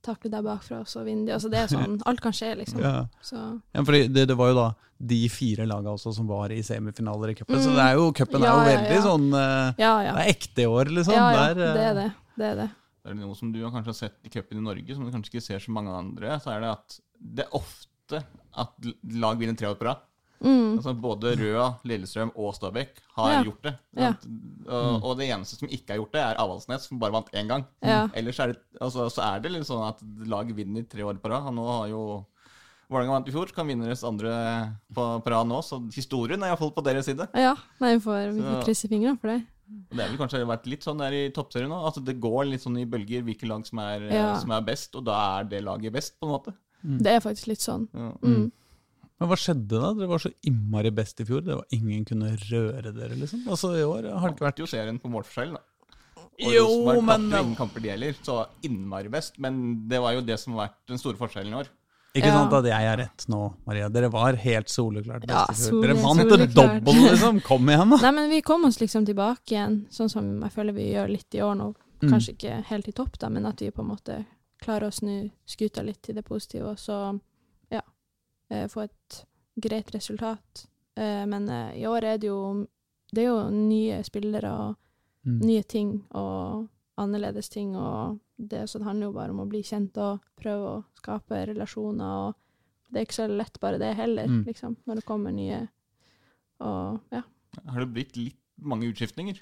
takler deg bakfra, og så vinner de. Altså det er sånn, alt kan skje, liksom. Ja. Så Ja, fordi det, det var jo da de fire lagene også som var i semifinaler i cupen, så Mm. det er jo, cupen Ja, er jo ja, veldig ja. sånn eh, ja, ja. Det er ekte i år, liksom. ja, ja, Det er, eh, det er det. Det er det. Det er noe som du kanskje har sett i cupen i Norge, som du kanskje ikke ser så mange andre. Så er det at det er ofte at lag vinner tre år på rad. Mm. Altså både Røa, Lillestrøm og Stabæk har Ja. gjort det. Ja. Og, og det eneste som ikke har gjort det, er Avaldsnes, som bare vant én gang. Ja. Ellers er det, altså, så er det litt sånn at lag vinner tre år på rad. Nå har jo Vålerenga vant i fjor, kan vinne deres andre på, på rad nå. Så historien er iallfall på deres side. ja. Nei, vi får, vi får krysse fingrene for det. Og Det har vel kanskje vært litt sånn der i toppserien nå. At det går litt sånn i bølger hvilke lag som er, Ja. som er best, og da er det laget best, på en måte. Det er faktisk litt sånn. Ja. Mm. Men hva skjedde da? Dere var så innmari best i fjor. Det var Ingen kunne røre dere, liksom. Altså, i år har det ikke vært jo serien på målforskjell, da. Og Jo, Rosenborg men ingen kamper de heller, så innmari best. Men det var jo det som har vært den store forskjellen i år. Ikke Ja. sant at jeg er rett nå, Maria. Dere var helt soleklart Ja, best i fjor. Dere vant en dobbel, liksom. Kom igjen, da. Nei, men vi kom oss liksom tilbake igjen, sånn som jeg føler vi gjør litt i år nå. Mm. Kanskje ikke helt i topp, da, men at vi på en måte klarer å snu skuta litt til det positive, og så ja, få et greit resultat. Eh, Men eh, i år er det jo det er jo nye spillere og Mm. nye ting og annerledes ting, og det, så det handler jo bare om å bli kjent og prøve å skape relasjoner, og det er ikke så lett bare det heller, Mm. liksom, når det kommer nye og ja. Har det blitt litt mange utskiftninger?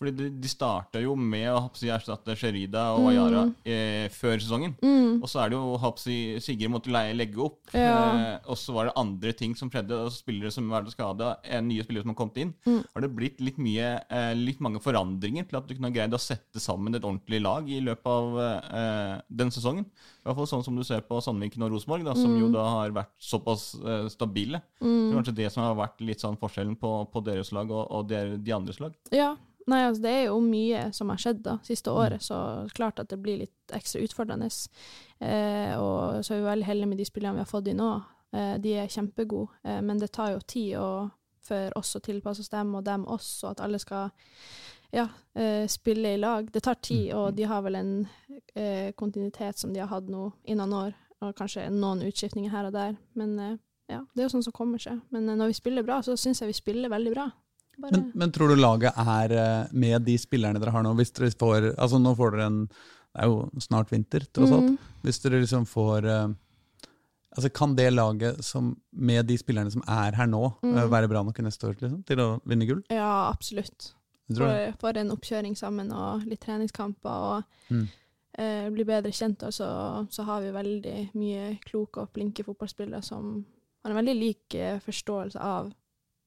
Fordi de, de starta jo med å si, erstatte Sherida og Ayara Mm. eh, før sesongen. Mm. Og så er det jo ha på å si, Sigrid måtte leie, legge opp. Ja. Eh, og så var det andre ting som skjedde. og Spillere som var skada, nye spillere som har kommet inn. Mm. Har det blitt litt, mye, eh, litt mange forandringer til at du kunne ha greid å sette sammen et ordentlig lag i løpet av eh, den sesongen? I hvert fall sånn som du ser på Sandviken og Rosenborg, som jo Mm. da har vært såpass eh, stabile. Det Mm. er kanskje det som har vært litt sånn forskjellen på, på deres lag og, og der, de andres lag. Ja. Nei, altså det er jo mye som har skjedd da, siste året, så klart at det blir litt ekstra utfordrende. Eh, og så er vi veldig heldige med de spillene vi har fått inn nå. Eh, de er kjempegode, eh, men det tar jo tid å, for oss å tilpasse oss dem, og dem oss, og at alle skal ja, eh, spille i lag. Det tar tid, og de har vel en eh, kontinuitet som de har hatt nå i noen år, og kanskje noen utskiftninger her og der. Men eh, ja, det er jo sånn som kommer seg. Men når vi spiller bra, så syns jeg vi spiller veldig bra. Bare, Men, men tror du laget er eh, med de spillerne dere har nå? Hvis dere får Altså nå får dere en Det er jo snart vinter, tross alt. Mm. Hvis dere liksom får eh, Altså Kan det laget som, med de spillerne som er her nå, Mm. eh, være bra nok i neste år liksom, til å vinne gull? Ja, absolutt. For, for en oppkjøring sammen og litt treningskamper og Mm. eh, bli bedre kjent. Og så, så har vi veldig mye kloke og flinke fotballspillere som har en veldig lik forståelse av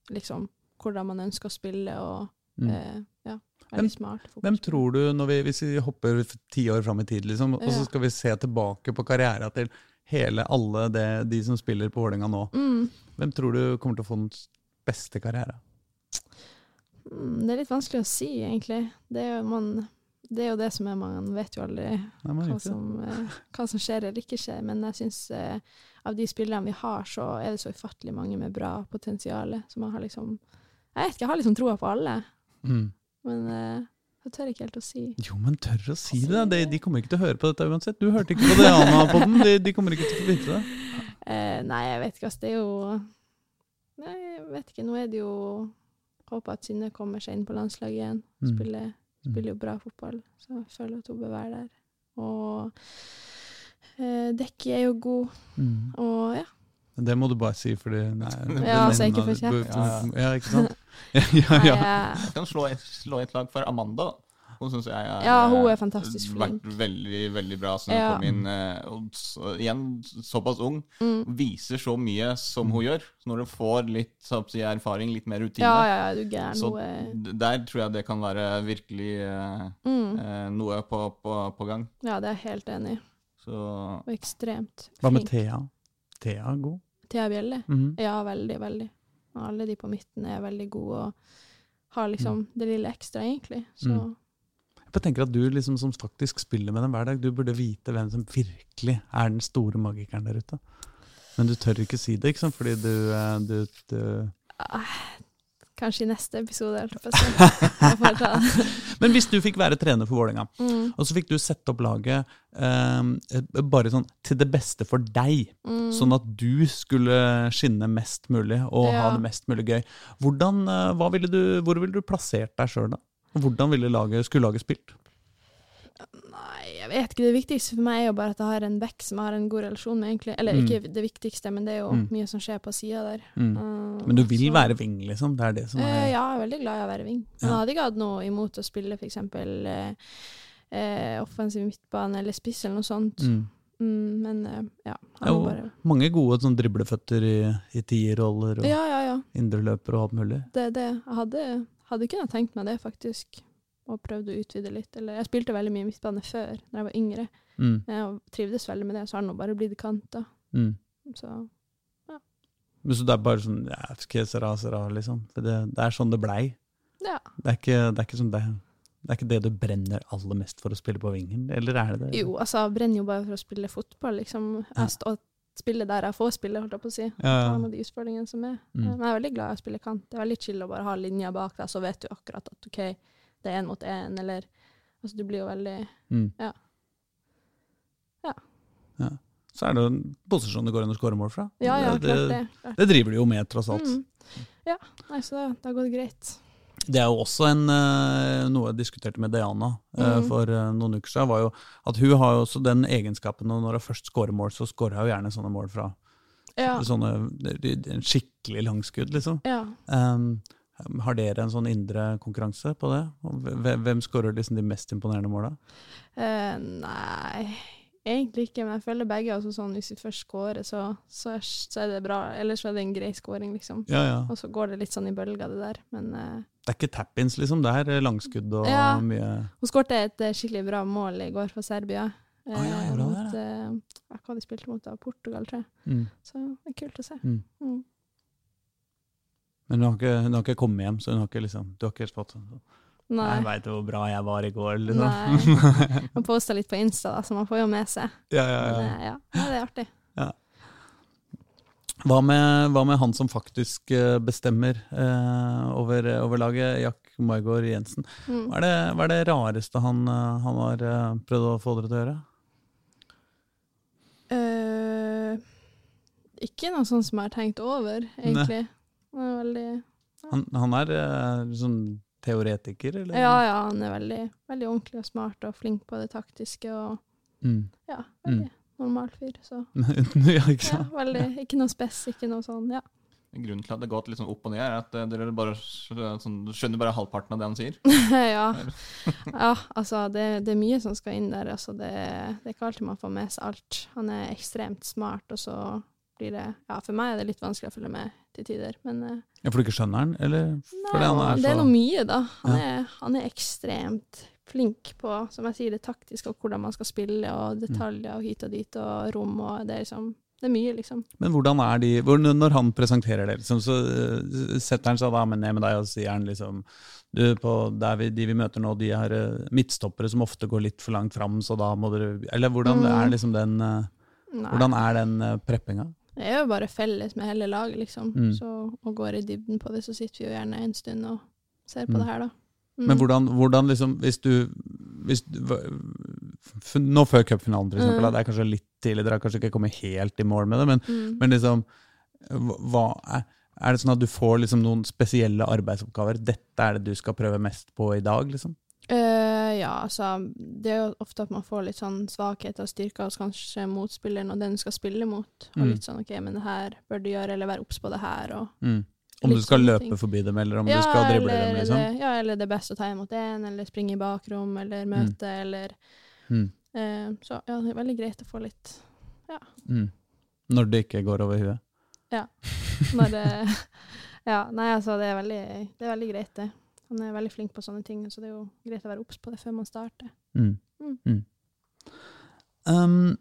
liksom hvordan man ønsker å spille, og Mm. Eh, ja, Hvem- smart. Hvem tror du, vi, hvis vi hopper ti år fram i tid, liksom, og så skal vi se tilbake på karriera til hele alle det, de som spiller på Vålerenga nå, Mm. hvem tror du kommer til å få den beste karriere? Mm, Det er litt vanskelig å si, egentlig. Det er jo, man, det, er jo det som er Man vet jo aldri Nei, hva som, eh, hva som skjer eller ikke skjer. Men jeg syns eh, av de spillerne vi har, så er det så ufattelig mange med bra potensial. Man har liksom Jeg vet ikke, jeg har liksom troa på alle. Mm. Men uh, jeg tør ikke helt å si. Jo, men tør å si det. De, de kommer ikke til å høre på dette uansett. Du hørte ikke på det, Anna, på den. De, de kommer ikke til å vite det. Uh, nei, jeg vet ikke. ass. Det er jo Nei, jeg vet ikke. Nå er det jo Håper at Synne kommer seg inn på landslaget igjen. Mm. Spiller, spiller jo bra fotball, så jeg føler at hun bør være der. Og uh, Dekki er jo god, Mm. og ja. Men Det må du bare si, fordi nei, Ja, så jeg ikke for får kjeft. Ja, ja, ikke sant? Ja, ja, Nei, jeg- kan slå et, slå et lag for Amanda. Hun syns jeg er, Ja, hun er fantastisk vært veldig, veldig bra siden Ja. hun kom inn. eh, Og så, igjen, såpass ung. mm. Viser så mye som hun gjør. Så når du får litt så erfaring, litt mer rutine, Ja, ja, ja, du gæren. så er der tror jeg det kan være virkelig eh, mm. eh, noe på, på, på gang. Ja, det er jeg helt enig i. Og ekstremt flink. Hva med. Thea? Thea god. Thea Bjelle? Mhm. Ja, veldig, veldig. Alle de på midten er veldig gode og har liksom det lille ekstra, egentlig. Så Mm. Jeg tenker at du liksom, som faktisk spiller med dem hver dag, du burde vite hvem som virkelig er den store magikeren der ute. Men du tør ikke si det, ikke sant? Fordi du, eh, du, du ah, Kanskje i neste episode. Men hvis du fikk være trener for Vålerenga, Mm, og så fikk du sette opp laget eh, bare sånn til det beste for deg, mm. sånn at du skulle skinne mest mulig og ha det mest mulig gøy, hvordan, eh, ville du, hvor ville du plassert deg sjøl da? Og Hvordan ville laget, skulle laget spilt? Nei, jeg vet ikke. Det viktigste for meg er jo bare at jeg har en bekk som jeg har en god relasjon med, egentlig. Eller Mm. ikke det viktigste, men det er jo Mm. mye som skjer på sida der. Mm. Uh, Men du vil så- være wing, liksom? Det er det som er er ja, jeg er veldig glad i å være wing. Men jeg hadde ikke hatt noe imot å spille f.eks. Eh, eh, offensiv midtbane eller spiss eller noe sånt. mm. Mm, men eh, ja. jeg Jo, bare Mange gode sånn dribleføtter i, i tierroller og Ja, ja, ja. indreløper og alt mulig. Det det. Jeg hadde, hadde kunnet tenkt meg det, faktisk. Og prøvd å utvide litt. Eller jeg spilte veldig mye midtbane før, da jeg var yngre. Mm. Jeg trivdes veldig med det, så har det nå bare blitt kanter. Mm. Så ja. Men så det er bare sånn ja, sera, sera, liksom. For det, det er sånn det blei. ja. Det er ikke det, er ikke sånn det, det er ikke det du brenner aller mest for å spille på vingen, eller er det det? Jo, altså, jeg brenner jo bare for å spille fotball, liksom. Ja. Jeg spille der jeg får spille, holdt jeg på å si. Ja, ja. med de utfordringene som er. Mm. Men jeg er veldig glad i å spille kant. Det er veldig chill å bare ha linja bak deg, så vet du akkurat at OK, det er én mot én, eller Altså, du blir jo veldig Mm. Ja. Ja. Ja. Så er det en posisjon det går an å skåre mål fra. Ja, ja, det, klart det. Klart. det driver du jo med, tross alt. Mm. Ja. Nei, så det, det har gått greit. Det er jo også en, eh, noe jeg diskuterte med Diana eh, Mm. for eh, noen uker siden, var jo at hun har jo også den egenskapen, at når hun først skårer mål, så skårer hun gjerne sånne mål fra Ja. sånne en skikkelig langskudd, liksom. ja. Um, har dere en sånn indre konkurranse på det? Hvem, hvem skårer liksom de mest imponerende måla? Uh, nei, egentlig ikke. Men jeg føler begge Altså sånn hvis vi først scorer, så, så, er, det bra. Ellers så er det en grei scoring, liksom. Ja, ja. Og så går det litt sånn i bølger, det der. Men uh, Det er ikke tap-ins, liksom. Det er langskudd og Ja. mye hun skårte et eh, skikkelig bra mål i går for Serbia. Å, ja, gjorde hun mot, ja, hva de spilte mot, da? Portugal, tror jeg. mm. Så det er kult å se. Mm. Mm. Men hun har, ikke, hun har ikke kommet hjem, så hun har ikke liksom Du har ikke helt fått sånn Nei. Jeg veit hvor bra jeg var i går, liksom. Nei. Man poster litt på Insta, da, så man får jo med seg. ja, ja, ja. Men, ja, ja, det er artig. Hva med, hva med han som faktisk eh, bestemmer eh, over, over laget, Jack Maigård Jensen? Mm. Hva er, det, hva er det rareste han, eh, han har eh, prøvd å få dere til å gjøre? Uh, ikke noe sånt som jeg har tenkt over, egentlig. Det er veldig Han, han er uh, sånn teoretiker, eller? Ja, ja, han er veldig, veldig ordentlig og smart og flink på det taktiske og Mm. ja, veldig normal fyr. Så ja, ikke ja, veldig, ikke noe spess, ikke noe sånn, ja. Grunnen til at det har gått litt sånn opp og ned, er at eh, dere bare sånn, skjønner bare halvparten av det han sier. ja. ja, altså det, det er mye som skal inn der. Altså det, det er ikke alltid man får med seg alt. Han er ekstremt smart, og så blir det Ja, for meg er det litt vanskelig å følge med til tider, men eh, Ja, For du ikke skjønner han, eller Nei, han er det er noe mye, da. Han, Ja. er, han er ekstremt flink på, som jeg sier, det taktiske og hvordan man skal spille, og detaljer og hit og dit og rom, og det er liksom Det er mye, liksom. Men hvordan er de Når han presenterer det, liksom, så eh, setter han seg da med ned med deg og sier han liksom du, vi, De vi møter nå, de har eh, midtstoppere som ofte går litt for langt fram, så da må dere Eller hvordan Mm. er liksom den Nei. Hvordan er den preppinga? Det er jo bare felles med hele laget, liksom. Mm. Så, og går i dybden på det, så sitter vi jo gjerne en stund og ser på Mm. det her, da. Mm. Men hvordan, hvordan liksom Hvis du, hvis du Nå før cupfinalen, for eksempel. Mm. Det er kanskje litt tidlig, dere har kanskje ikke kommet helt i mål med det, men, mm. men liksom hva er, er det sånn at du får liksom noen spesielle arbeidsoppgaver? Dette er det du skal prøve mest på i dag, liksom? Eh, ja, altså Det er jo ofte at man får litt sånn svakheter og styrker hos kanskje motspilleren og den du skal spille mot. Og Mm. litt sånn OK, men det her bør du gjøre, eller være obs på det her, og Mm. Om du skal løpe ting. forbi dem, eller om ja, du skal drible eller dem, liksom? Det, ja, eller det er best å ta imot én, eller springe i bakrom, eller møte, eller Mm. eh, Så ja, det er veldig greit å få litt Mm. Når det ikke går over huet? Når det Ja, nei, altså, det er veldig, det er veldig greit, det. Han er veldig flink på sånne ting, så det er jo greit å være obs på det før man starter. Mm. Mm. Mm. Um,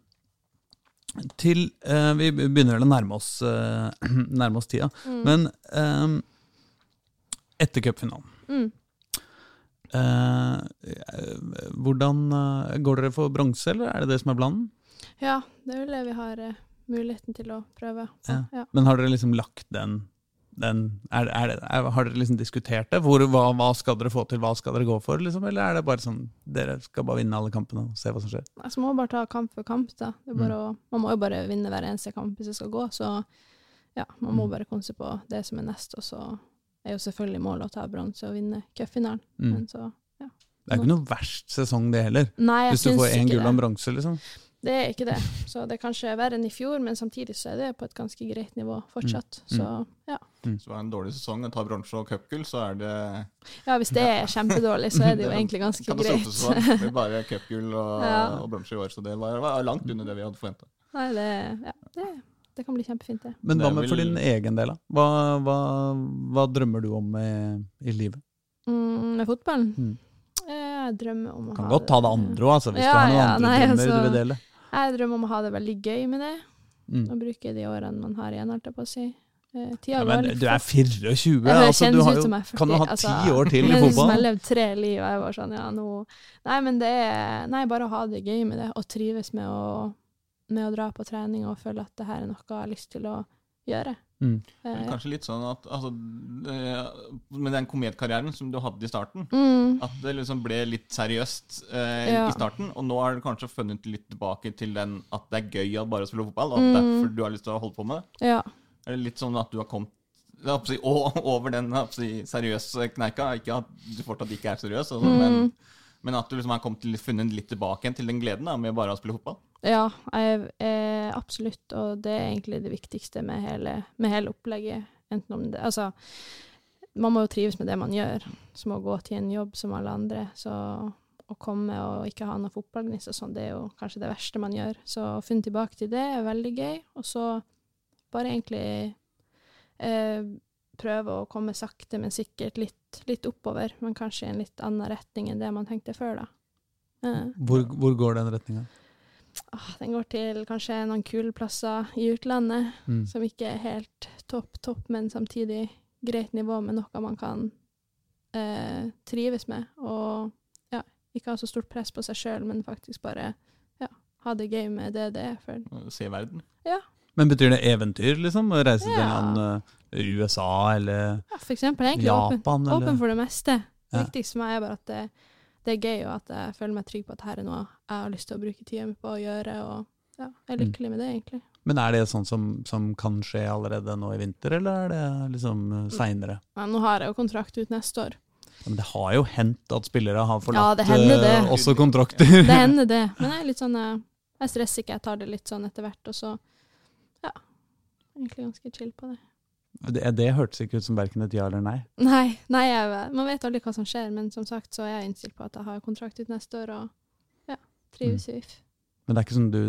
til eh, Vi begynner vel å nærme oss, eh, nærme oss tida. Mm. Men um, etter cupfinalen mm. eh, eh, Hvordan Går dere for bronse, eller er det det som er planen? Ja, det er vel det vi har muligheten til å prøve. Ja. Ja. Men har dere liksom lagt den, den er, er det, er, Har dere liksom diskutert det? Hvor, hva, hva skal dere få til, hva skal dere gå for? Liksom? Eller er det bare sånn dere skal bare vinne alle kampene og se hva som skjer? Altså, man må bare ta kamp for kamp. da. Mm. å, man må jo bare vinne hver eneste kamp hvis det skal gå. Så ja, man må Mm. bare konse på det som er nest. Og så er jo selvfølgelig målet å ta bronse og vinne cupfinalen. Mm. Men så Det er ikke noe verst sesong, det heller. Nei, jeg Hvis du får én gull og en bronse, liksom. Det er ikke det. Så det er kanskje verre enn i fjor, men samtidig så er det på et ganske greit nivå fortsatt. Mm. Så ja. Så var det en dårlig sesong å tar bronse og cupgull, så er det ja, hvis det er kjempedårlig, så er det jo egentlig ganske greit. katastrofesesong. Det blir bare cupgull og, Ja. og bronse i år, så det var, var langt under det vi hadde forventa. Nei, det, ja, det, det kan bli kjempefint, det. Men hva er med for din egen del, da? Hva, hva, hva drømmer du om i, i livet? Mm, med fotballen? Mm. Jeg drømmer om å Kan ha godt ta det andre òg, altså, hvis Ja, du har noen ja, andre nei, drømmer du altså- vil dele. Jeg drømmer om å ha det veldig gøy med det, Mm. og bruke de årene man har igjen, holdt jeg på å si. Eh, Ja, men du er fort. 24, Ja, det altså, du jo, som jeg 40, kan du ha altså. ti år til i som jeg har levd tre liv, og jeg var sånn, ja, nå Nei, men det er Nei, bare å ha det gøy med det, og trives med å, med å dra på trening og føle at det her er noe jeg har lyst til å gjøre. Mm. Eh. Kanskje litt sånn at altså, Med den kometkarrieren som du hadde i starten, Mm, at det liksom ble litt seriøst eh, Ja. i starten, og nå har du kanskje funnet litt tilbake til den at det er gøy å bare spille fotball, og Mm. derfor du har lyst til å holde på med det. ja. Er det litt sånn at du har kommet jeg å si, over den jeg si, seriøse kneika? Ikke at du fortsatt ikke er seriøs, altså, Mm. men, men at du liksom har kommet til, funnet litt tilbake igjen til den gleden da, med bare å spille fotball? Ja, jeg, eh, absolutt. Og det er egentlig det viktigste med hele, med hele opplegget. Det Altså, man må jo trives med det man gjør. Som å gå til en jobb som alle andre. Så å komme og ikke ha noe fotballgnist og sånn, det er jo kanskje det verste man gjør. Så å finne tilbake til det er veldig gøy. Og så bare egentlig eh, prøve å komme sakte, men sikkert litt, litt oppover. Men kanskje i en litt annen retning enn det man tenkte før, da. Eh. Hvor, hvor går den retninga? Ah, den går til kanskje noen kule plasser i utlandet, Mm. som ikke er helt topp, topp, men samtidig greit nivå med noe man kan eh, trives med. Og ja, ikke ha så stort press på seg sjøl, men faktisk bare ja, ha det gøy med det det er. For Se verden. Ja. Men betyr det eventyr, liksom? Å reise Ja. til land, eh, USA eller ja, for eksempel egentlig åpen, Japan? Eller? åpen for det meste. Det Ja. viktigste for meg er bare at det, det er gøy, og at jeg føler meg trygg på at dette er noe jeg har lyst til å bruke tida mi på å gjøre. Og ja, jeg er Mm. lykkelig med det, egentlig. Men er det sånn som, som kan skje allerede nå i vinter, eller er det liksom Mm. seinere? Ja, nå har jeg jo kontrakt ut neste år. Men det har jo hendt at spillere har Ja, forlatt det. eh, også kontrakter. Det hender det. Men jeg er litt sånn eh, Jeg stresser ikke, jeg tar det litt sånn etter hvert, og så Ja. Egentlig ganske chill på det. det, det hørtes ikke ut som verken et ja eller nei. Nei, nei jeg, man vet aldri hva som skjer, men som sagt så er jeg innstilt på at jeg har kontrakt ut neste år, og ja, trives i VIF. Men det er ikke sånn du,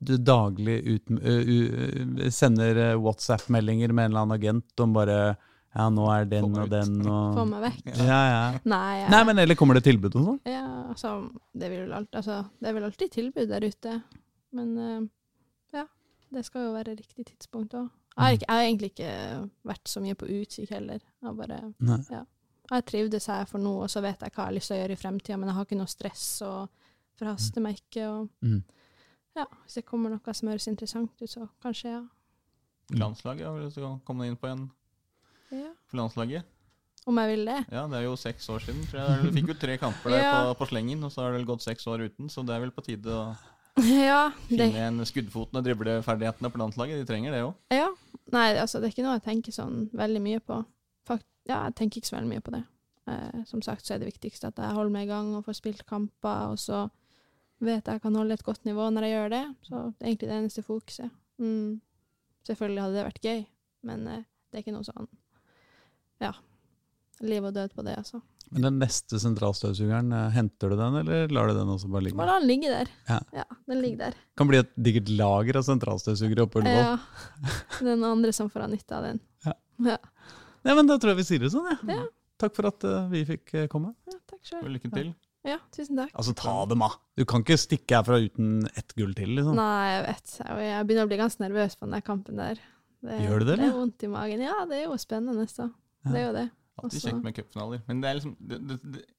du daglig ut, uh, uh, sender WhatsApp-meldinger med en eller annen agent om bare Ja, nå er den og den og Få meg vekk. Ja, ja. Nei, Nei, men eller kommer det tilbud og sånn? ja, altså, det, vil alt, altså, det er vel alltid tilbud der ute. Men ja, det skal jo være riktig tidspunkt òg. Jeg, har jeg har egentlig ikke vært så mye på utkikk heller. Jeg bare Nei. Jeg trivdes her for nå, og så vet jeg hva jeg har lyst til å gjøre i fremtida, men jeg har ikke noe stress og forhaster meg ikke. Og, Mm. ja, hvis det kommer noe som høres interessant ut, så kanskje, ja. Landslaget, har du lyst til å komme inn på igjen. ja. for landslaget? Om jeg vil det. Ja, det er jo seks år siden. Tror jeg. Du fikk jo tre kamper der Ja. på, på slengen, og så har det gått seks år uten, så det er vel på tide å Ja, finne det, igjen skuddfoten og dribleferdighetene på landslaget. De trenger det òg. ja. Nei, altså, det er ikke noe jeg tenker sånn veldig mye på. Fakt, ja, jeg tenker ikke så veldig mye på det. Eh, som sagt så er det viktigste at jeg holder meg i gang og får spilt kamper, og så vet jeg kan holde et godt nivå når jeg gjør det. Så det er egentlig det eneste fokuset. Mm. Selvfølgelig hadde det vært gøy, men eh, det er ikke noe sånn ja, liv og død på det, altså. Men den neste sentralstøvsugeren, eh, henter du den, eller lar du den også bare ligge? Bare la den ligge der. Ja. Ja, den ligger der. Kan bli et digert lager av sentralstøvsugere oppe på Ullevål. Ja. Den andre som får ha nytte av den. Ja. Ja, Nei, men da tror jeg vi sier det sånn, jeg. Ja. Takk for at uh, vi fikk eh, komme. ja takk selv. Og Lykke til. Ja, tusen takk. Altså, ta dem av! Du kan ikke stikke herfra uten ett gull til, liksom. Nei, jeg vet. Jeg jeg begynner å bli ganske nervøs på den der kampen der. Det, Gjør du det, Det er vondt i magen. Ja, det er jo spennende, så. Ja. Det er jo det. Alltid kjekt med cupfinaler. Men det er, liksom, det, det,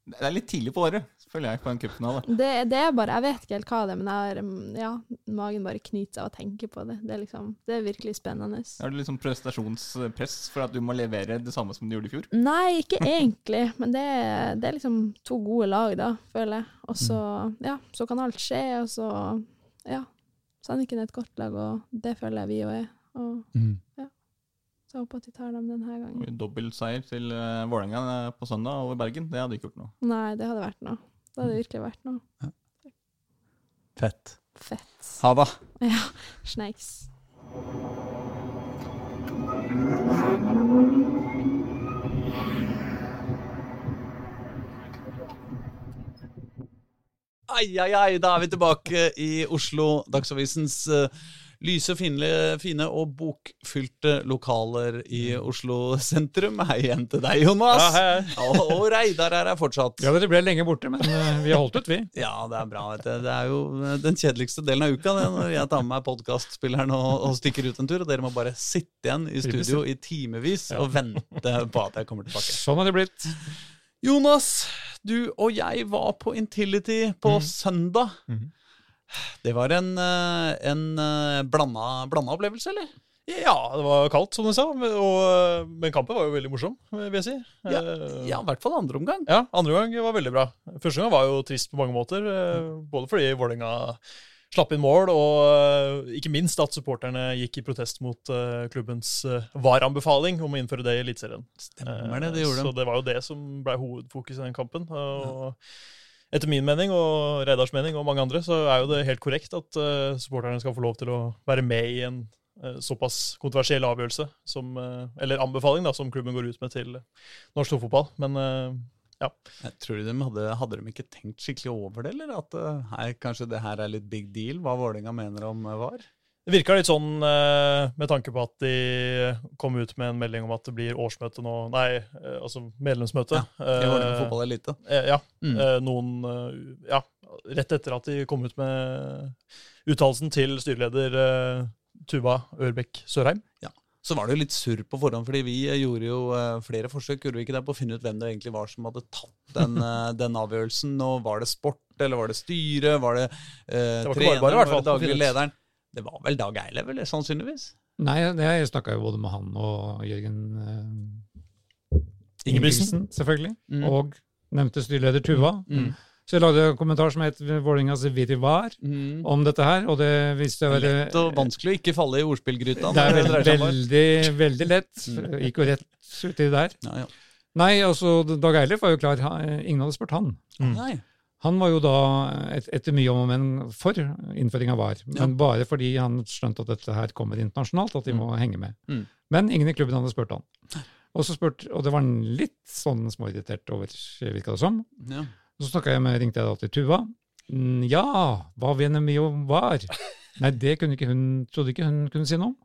det, er litt tidlig på året, føler jeg, på en cupfinale. det. Det er bare Jeg vet ikke helt hva det er, men jeg har, mm, ja, magen bare knyter av å tenke på det. Det er liksom Det er virkelig spennende. Har du liksom prestasjonspress for at du må levere det samme som du gjorde i fjor? Nei, ikke egentlig, men det er, det er liksom to gode lag, da, føler jeg. Og så, ja, så kan alt skje, og så Ja. Sandviken er et godt lag, og det føler jeg vi òg er. Og Mm. Så jeg håper at de tar dem denne gangen. Dobbeltseier til uh, Vålerenga eh, på søndag over Bergen, det hadde ikke gjort noe. Nei, det hadde vært noe. Det hadde virkelig vært noe. Fett. Fett. Ha det! Ja, snakes. Ai, ai, ai, da er vi tilbake i Oslo, Dagsavisens eh, lyse, fine, fine og bokfylte lokaler i Oslo sentrum. Hei igjen til deg, Jonas. Ja, hei, hei. Og, og Reidar er her fortsatt. Ja, dere ble lenge borte, men eh, vi har holdt ut, vi. Ja, det er bra. vet du. Det er jo eh, den kjedeligste delen av uka det, når jeg tar med meg podkastspilleren og, og stikker ut en tur. Og dere må bare sitte igjen i studio i timevis og vente på at jeg kommer tilbake. Sånn har det blitt. Jonas, du og jeg var på Intility på søndag. Mhm. Det var en, eh, en eh, blanda, blanda opplevelse, eller? Ja, det var kaldt, som du sa, og, men kampen var jo veldig morsom, vil jeg si. Ja, Eh, Ja, i hvert fall andre omgang. Ja, andre omgang var veldig bra. Første gang var jo trist på mange måter. eh, Både fordi Vålerenga slapp inn mål, og ikke minst at supporterne gikk i protest mot klubbens varanbefaling om å innføre det i Eliteserien. Stemmer det, det gjorde de. Så det var jo det som ble hovedfokus i den kampen. Og etter min mening og Reidars mening og mange andre, så er jo det helt korrekt at uh, supporterne skal få lov til å være med i en uh, såpass kontroversiell avgjørelse, som, uh, eller anbefaling, da, som klubben går ut med til norsk storfotball. Men ja. Jeg tror de hadde, hadde de ikke tenkt skikkelig over det, eller? At her, kanskje det her er litt big deal, hva Vålerenga mener om VAR? Det virka litt sånn eh, med tanke på at de kom ut med en melding om at det blir årsmøte nå Nei, eh, altså medlemsmøte. I Vålerenga Eh, fotball elite. Ja. Mm. Noen Ja, rett etter at de kom ut med uttalelsen til styreleder Tuva Ørbekk Sørheim. Ja. Så var det jo litt surr på forhånd, fordi vi gjorde jo flere forsøk gjorde vi ikke det, på å finne ut hvem det egentlig var som hadde tatt den, den avgjørelsen. Og var det sport, eller var det styre, var det eh, Det var trener, bare bare, var det daglig lederen? Det var vel Dag Eilev, eller sannsynligvis? Nei, det- jeg snakka jo både med han og Jørgen eh, Ingebrigtsen. selvfølgelig. Mm. Og nevnte styreleder Tuva. Mm. Så jeg lagde en kommentar som het Vålerengas virvar Mm. om dette her, og det viste seg å være Lett og vanskelig å ikke falle i ordspillgryta. Det er veldig, veldig, veldig lett. Mm. Gikk jo rett uti der. Ja, ja. Nei, altså, Dag Eilif var jo klar. Ingen hadde spurt han. Mm. Nei. Han var jo da, et, etter mye om og men, for innføring av VAR. Men bare fordi han skjønte at dette her kommer internasjonalt, at de må henge med. Mm. Men ingen i klubben hadde spurt han. Og, så spurt, og det var han litt sånn småirritert over, virka det som. Ja. Så snakka jeg med, ringte jeg da til Tuva, Mm, Ja, hva Venemio var? Nei, det ikke hun, trodde ikke hun kunne si noe om.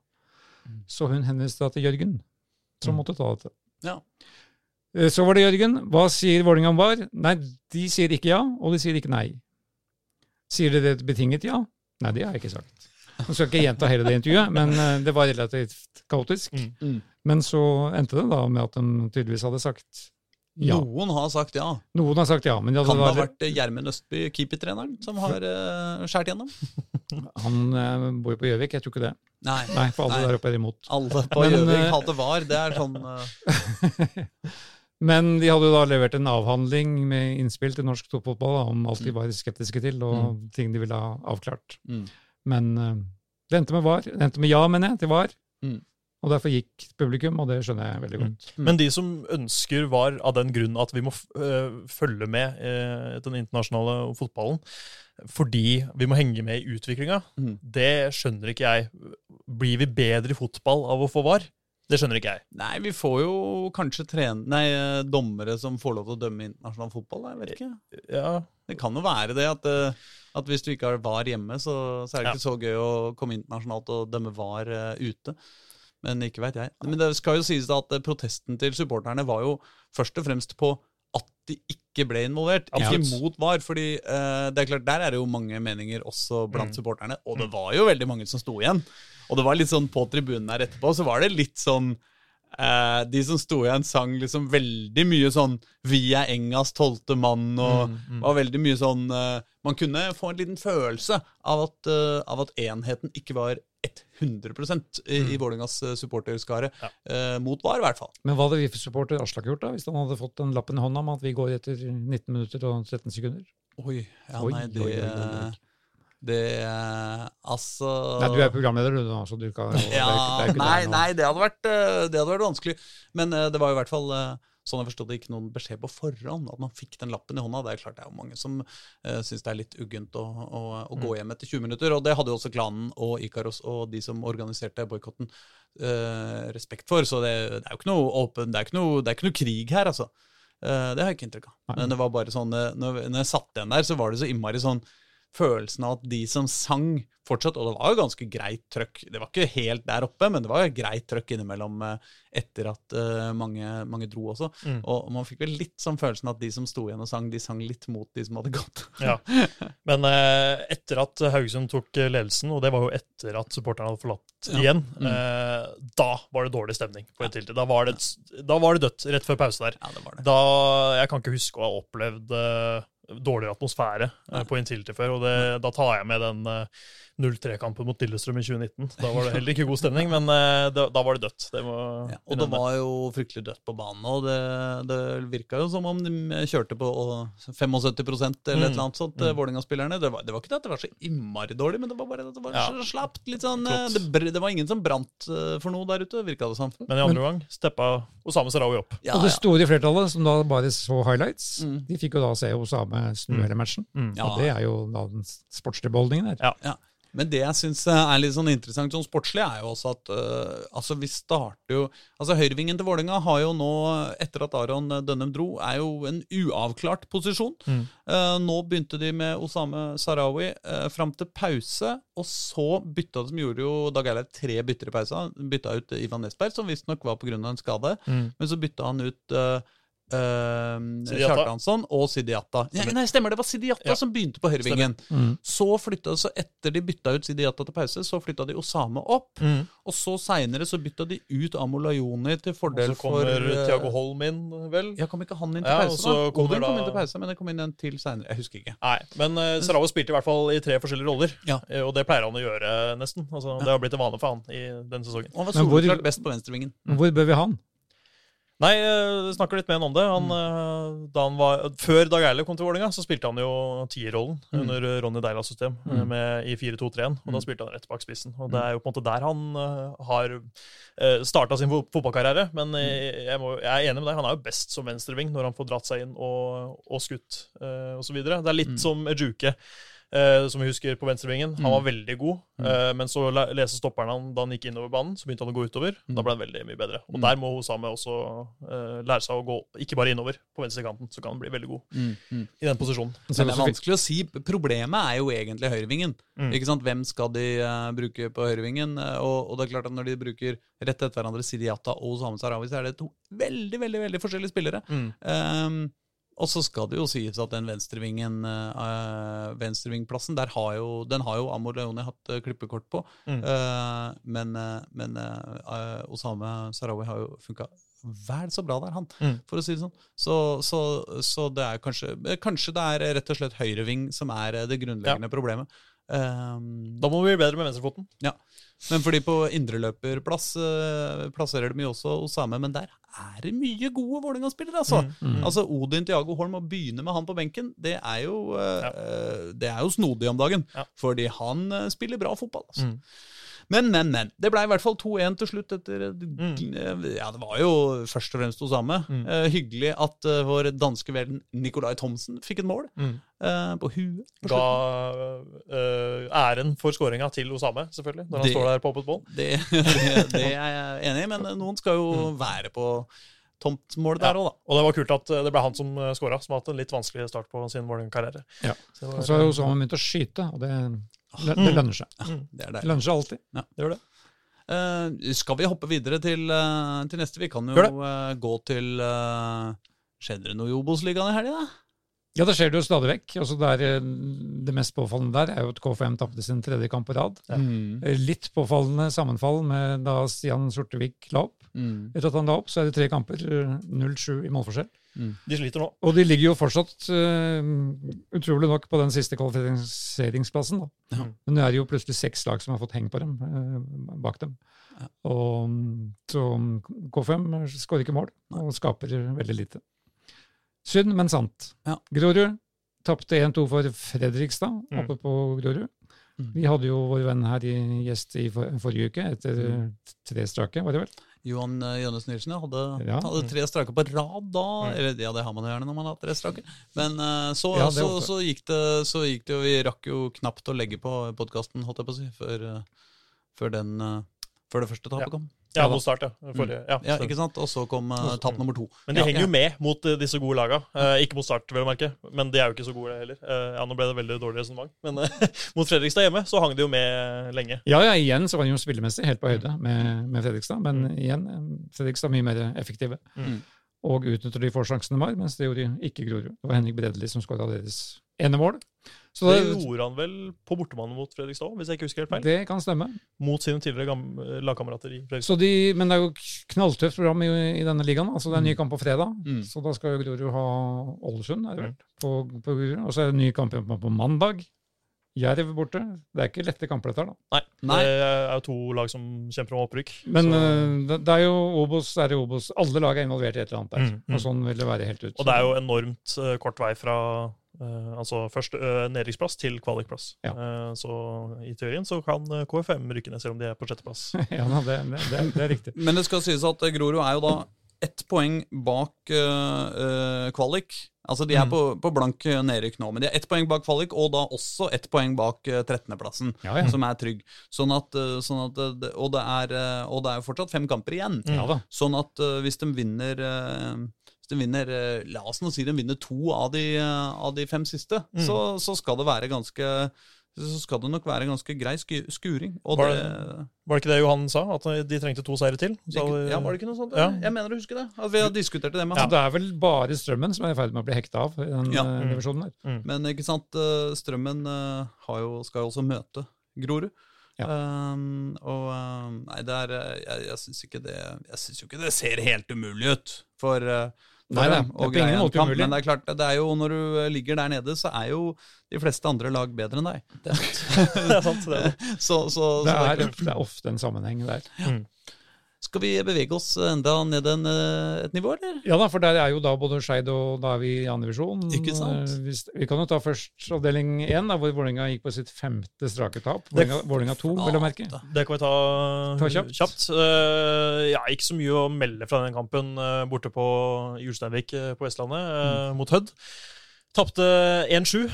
Så hun henviste da til Jørgen, som Mm. måtte ta dette. Ja. Eh, Så var det Jørgen. Hva sier Vålerenga om VAR? Nei, de sier ikke ja, og de sier ikke nei. Sier dere et betinget ja? Nei, det har jeg ikke sagt. Jeg skal ikke gjenta hele det intervjuet, men eh, det var relativt kaotisk. Mm. Mm. Men så endte det da med at de tydeligvis hadde sagt ja. Noen har sagt ja. Noen har sagt ja, men de hadde Kan det ha vært eh, Gjermund Østby, keepertreneren, som har uh, skåret gjennom? Han uh, bor jo på Gjøvik, jeg tror ikke det. Nei. Nei, for alle Nei. der oppe er imot. Alle på Gjøvik eh, hater var. Det er sånn eh, Men de hadde jo da levert en avhandling med innspill til norsk toppfotball om alt de Mm. var skeptiske til, og ting de ville ha avklart. mm. Men eh, det endte med var. Det endte med ja, mener jeg, til var. Mm. Og derfor gikk publikum, og det skjønner jeg veldig godt. Mm. Men de som ønsker VAR av den grunn at vi må f øh, følge med i den internasjonale fotballen fordi vi må henge med i utviklinga, Mm. det skjønner ikke jeg. Blir vi bedre i fotball av å få VAR? Det skjønner ikke jeg. Nei, vi får jo kanskje trene, nei, eh, dommere som får lov til å dømme internasjonal fotball. Jeg vet ikke. Ja, Det kan jo være det at, eh, at hvis du ikke har VAR hjemme, så, så er det Ja. ikke så gøy å komme internasjonalt og dømme VAR eh, ute. Men ikke veit jeg. Men det skal jo sies at protesten til supporterne var jo først og fremst på at de ikke ble involvert, ikke mot VAR. fordi eh, det er klart, der er det jo mange meninger også blant Mm. supporterne, og det var jo veldig mange som sto igjen. Og det var litt sånn på tribunen her etterpå, så var det litt sånn eh, De som sto igjen, sang liksom veldig mye sånn 'Vi er Engas tolvte mann', og Mm, mm. var veldig mye sånn eh, Man kunne få en liten følelse av at, eh, av at enheten ikke var 100 i, i Vålerengas eh, supporterskare. Ja. eh, mot VAR, i hvert fall. Men hva hadde VIF-supporter Aslak gjort da, hvis han hadde fått den lappen i hånda om at vi går etter 19 minutter og 13 sekunder? Oi, ja, Oi, nei, det, oi, oi. Det eh, Altså Nei, du er programleder, du, nå, så du kan Ja, nei, det nei det, hadde vært, eh, det hadde vært vanskelig. Men eh, det var i hvert fall sånn jeg forstod det, ikke noen beskjed på forhånd. At man fikk den lappen i hånda. Det er klart det er jo mange som uh, syns det er litt uggent å, å, å gå hjem etter 20 minutter. Og det hadde jo også klanen og Ikaros og de som organiserte boikotten, uh, respekt for. Så det, det er jo ikke noe åpen, det er ikke noe, det er ikke noe krig her, altså. Uh, det har jeg ikke inntrykk av. Men det var bare sånn, når, når jeg satt igjen der, så var det så innmari sånn følelsen av at de som sang fortsatt, og det var jo ganske greit trøkk, det var ikke helt der oppe, men det var jo greit trøkk innimellom eh, etter at eh, mange, mange dro også. Mm. Og man fikk vel litt sånn følelsen at de som sto igjen og sang, de sang litt mot de som hadde gått. Ja. Men eh, etter at Haugesund tok eh, ledelsen, og det var jo etter at supporterne hadde forlatt Ja. igjen, Mm. eh, da var det dårlig stemning på et tiltid. Da var det, da var det dødt rett før pause der. Ja, det var det. Da, jeg kan ikke huske å ha opplevd eh, dårligere atmosfære ja. på Intility før, og det, da tar jeg med den eh, 0-3-kampen mot Lillestrøm i 2019. Da var det heller ikke god stemning, men eh, da, da var det dødt. Det må Ja, og det var jo fryktelig dødt på banen, og det, det virka jo som om de kjørte på 75 eller et Mm. eller annet sånt, Mm. Vålerenga-spillerne. Det, var- det var ikke det at det var så innmari dårlig, men det var bare at det var Ja. slapt. Litt sånn, eh, det, det var ingen som brant eh, for noe der ute, virka det som. Men i andre gang steppa Osame Sarawi opp. Ja, og det store flertallet, som da bare så highlights, Mm. de fikk jo da se Osame snu hele matchen. Ja. Og det er jo da den sportslige beholdningen der. Ja. Men det jeg syns er litt sånn interessant sånn sportslig, er jo også at øh, altså vi starter jo Altså Høyrevingen til Vålerenga har jo nå, etter at Aron Dønnem dro, er jo en uavklart posisjon. Mm. Uh, nå begynte de med Osame Sarawi uh, fram til pause, og så bytta de, som gjorde jo Dag Eilev tre bytter i pausa. Bytta ut Ivan Nesberg, som visstnok var pga. en skade. Mm. Men så bytta han ut uh, Sidiata. Kjartansson og Sidiata. Ja, nei, stemmer, det var Sidiata Ja. som begynte på høyrevingen. Mm. Så flytta så etter de bytta ut Sidiata til pause, så flytta de Osame opp. Mm. Og så seinere så bytta de ut Amolayoni til Og fordel så kommer for Tiago Thiago Holm inn, vel? Ja, kom ikke han inn til Ja, og pause, da? Odin kom inn til pause, men det kom inn en til seinere. Jeg husker ikke. Nei, men uh, Sarawi spilte i hvert fall i tre forskjellige roller. Ja. Eh, Og det pleier han å gjøre, nesten. Altså, Det har blitt en vane for han i denne sesongen. Han var soleklart best på venstrevingen. Hvor bør vi ha han? Nei, jeg snakker litt med han om det. Han, eh, da han var, før Dag Eilev kom til Vålerenga, så spilte han jo tierrollen Mm. under Ronny Deilas system eh, Mm. med, i 4-2-3-en. Og da Mm. spilte han rett bak spissen. Og det er jo på en måte der han har starta sin fotballkarriere. Men eh, jeg, må, jeg er enig med deg, han er jo best som venstreving når han får dratt seg inn og, og skutt uh, osv. Det er litt Mm. som Ejuke. Eh, som vi husker på venstrevingen. Han Mm. var veldig god, eh, men så leste stopperen han da han gikk innover banen, så begynte han å gå utover. Mm. Da ble han veldig mye bedre. Og Mm. der må Osame også eh, lære seg å gå ikke bare innover på venstrekanten, så kan han bli veldig god Mm, mm. i den posisjonen. Så Men det er vanskelig å si. Problemet er jo egentlig høyrevingen. Mm. Ikke sant? Hvem skal de uh, bruke på høyrevingen? Eh, og, og det er klart at når de bruker rett etter hverandre Sidiata og Osame Sarawi, så er det to veldig veldig, veldig forskjellige spillere. Mm. Og så skal det jo sies at den venstrevingen, øh, venstrevingplassen, der har jo, den har jo Amor Leone hatt øh, klippekort på. Mm. Øh, men men Osame Sarawi har jo funka vel så bra der, han, Mm. for å si det sånn. Så, så, så det er kanskje Kanskje det er rett og slett høyreving som er det grunnleggende problemet. Ehm, Da må vi bli bedre med venstrefoten. men fordi på indreløperplass uh, plasserer de jo også Osame, men der er det mye gode Vålerenga-spillere, altså. Mm. Mm. Altså Odin Tiago Holm, å begynne med han på benken, det er jo, eh, eh, det er jo snodig om dagen. Ja. Fordi han eh, spiller bra fotball. altså. Mm. Men, men, men. Det ble i hvert fall 2-1 til slutt. etter Mm. eh, Ja, det var jo først og fremst Osame. Mm. Eh, hyggelig at uh, vår danske venn Nicolai Thomsen fikk et mål Mm. eh, på huet. på Ga eh, æren for skåringa til Osame, selvfølgelig, når han Det- står der på åpent bål. Det, det, det er jeg enig i, men noen skal jo Mm. være på tomt mål der òg, da. Og det var kult at eh, det ble han som skåra, som har hatt en litt vanskelig start på sin Vålerenga-karriere. Ja. Og så har jo Osama begynt å skyte, og det, det lønner seg. Mm. Det er Det lønner seg alltid. Det gjør det. Uh, skal vi hoppe videre til, uh, til neste? Vi kan jo eh, gå til uh, Skjedde det noe i Obos-ligaen i helga? Ja, det skjer det jo stadig vekk. Altså der, det mest påfallende der er jo at KFM tapte sin tredje kamp på rad. Ja. Mm. Litt påfallende sammenfall med da Stian Sortevik la opp. Mm. Etter at han la opp, så er det tre kamper, eh, 0-7 i målforskjell. De sliter nå. Og de ligger jo fortsatt, uh, utrolig nok, på den siste kvalifiseringsplassen. da. Ja. Men det er jo plutselig seks lag som har fått heng på dem, uh, bak dem. Ja. Og mm, så K5 skårer ikke mål, og skaper veldig lite. Synd, men sant. Ja. Grorud tapte 1-2 for Fredrikstad, Mm. oppe på Grorud. Mm. Vi hadde jo vår venn her i gjest i for, forrige uke, etter Mm. tre strake, var det vel? Johan Jønnes Nilsen hadde, Ja. hadde tre strake på rad da. Eller ja, det har man jo gjerne når man har tre strake. Men eh, så, Ja, så, så, gikk det, så gikk det jo Vi rakk jo knapt å legge på podkasten, holdt jeg på å si, før, eh, før, den, eh, før det første tapet kom. Ja, mot start, ja. Forrige, ja, Ja, ikke sant? Og så kom uh, tap nummer to. Men de Ja, henger jo med mot uh, disse gode laga. Uh, ikke mot Start, vel å merke, men de er jo ikke så gode heller. Ja, Nå ble det veldig dårlig resonnement, men mot Fredrikstad hjemme så hang de jo med lenge. Ja, ja, igjen så var de jo spillemessig helt på høyde med, med Fredrikstad, men igjen, eh, Fredrikstad mye mer effektive. Mm. Og utnytter de forsjansene de har, mens det gjorde ikke Grorud. Det var Henrik Bredli som skåra deres ene mål. Så Det det, gjorde han vel på bortebane mot Fredrikstad hvis jeg ikke husker helt feil. det kan stemme. Mot sine tidligere lagkamerater i Fredrikstad. Så de, men det er jo knalltøft program i, i denne ligaen. altså Det er en ny kamp på fredag, Mm. så da skal jo Grorud ha Ålesund, er det vel, på, på Grorud. Og så er det en ny kamp på, på mandag. Jerv borte. Det er ikke lette kamper, dette her, da. Nei, Nei. det er jo to lag som kjemper om opprykk. Men så, eh, det, er jo Obos, det er jo Obos. Alle lag er involvert i et eller annet der. Mm, mm. Og sånn vil det være helt ut. og det er jo enormt eh, kort vei fra eh, altså først uh, nedrykksplass til kvalikplass. Ja. Uh, så i teorien så kan KFM rykke ned, selv om de er på sjetteplass. ja, det, det, det, det er riktig. Men det skal sies at Grorud er jo da ett poeng bak kvalik. Altså De er Mm. på, på blank nedrykk nå, men de er ett poeng bak kvalik, og da også ett poeng bak uh, 13.-plassen, Ja, ja. som er trygg. Sånn at, sånn at og, det er, og det er jo fortsatt fem kamper igjen. Mm. ja da. Sånn at hvis de vinner hvis de vinner, eh, La oss nå si de vinner to av de, eh, av de fem siste, Mm. så, så skal det være ganske så skal det nok være ganske grei skuring. Og Var det, det- Var det ikke det Johan sa? At de trengte to seire til? Så, ja, var det ikke noe sånt? Ja. Jeg mener å huske det. At vi har diskutert det med Så han. det er vel bare Strømmen som er i ferd med å bli hekta av i den Ja. eh, Mm. divisjonen der. Men ikke sant, Strømmen har jo, skal jo også møte Grorud. Ja. Um, og um, Nei, det er Jeg, jeg syns ikke det Jeg synes jo ikke det ser helt umulig ut for, uh, Nei, nei, og det er på greie ingen en måte kamp. umulig. Men det er klart, det er jo når du eh, ligger der nede, så er jo de fleste andre lag bedre enn deg. det er sant. Det er. Så, så, så Det er, det er ofte en sammenheng der. Skal vi bevege oss enda ned en, eh, et nivå, eller? Ja da, for der er jo da både Skeid og da er vi i andre divisjon. Ikke sant? Eh, Vi kan jo ta først avdeling én, hvor Vålerenga gikk på sitt femte strake tap. Vålerenga Vålerenga 2, vel å merke. Det kan vi ta, Ta kjapt. Eh, ja, ikke så mye å melde fra den kampen uh, borte på Julsteinvik uh, på Vestlandet, eh, Mm. mot Hødd. Tapte 1-7.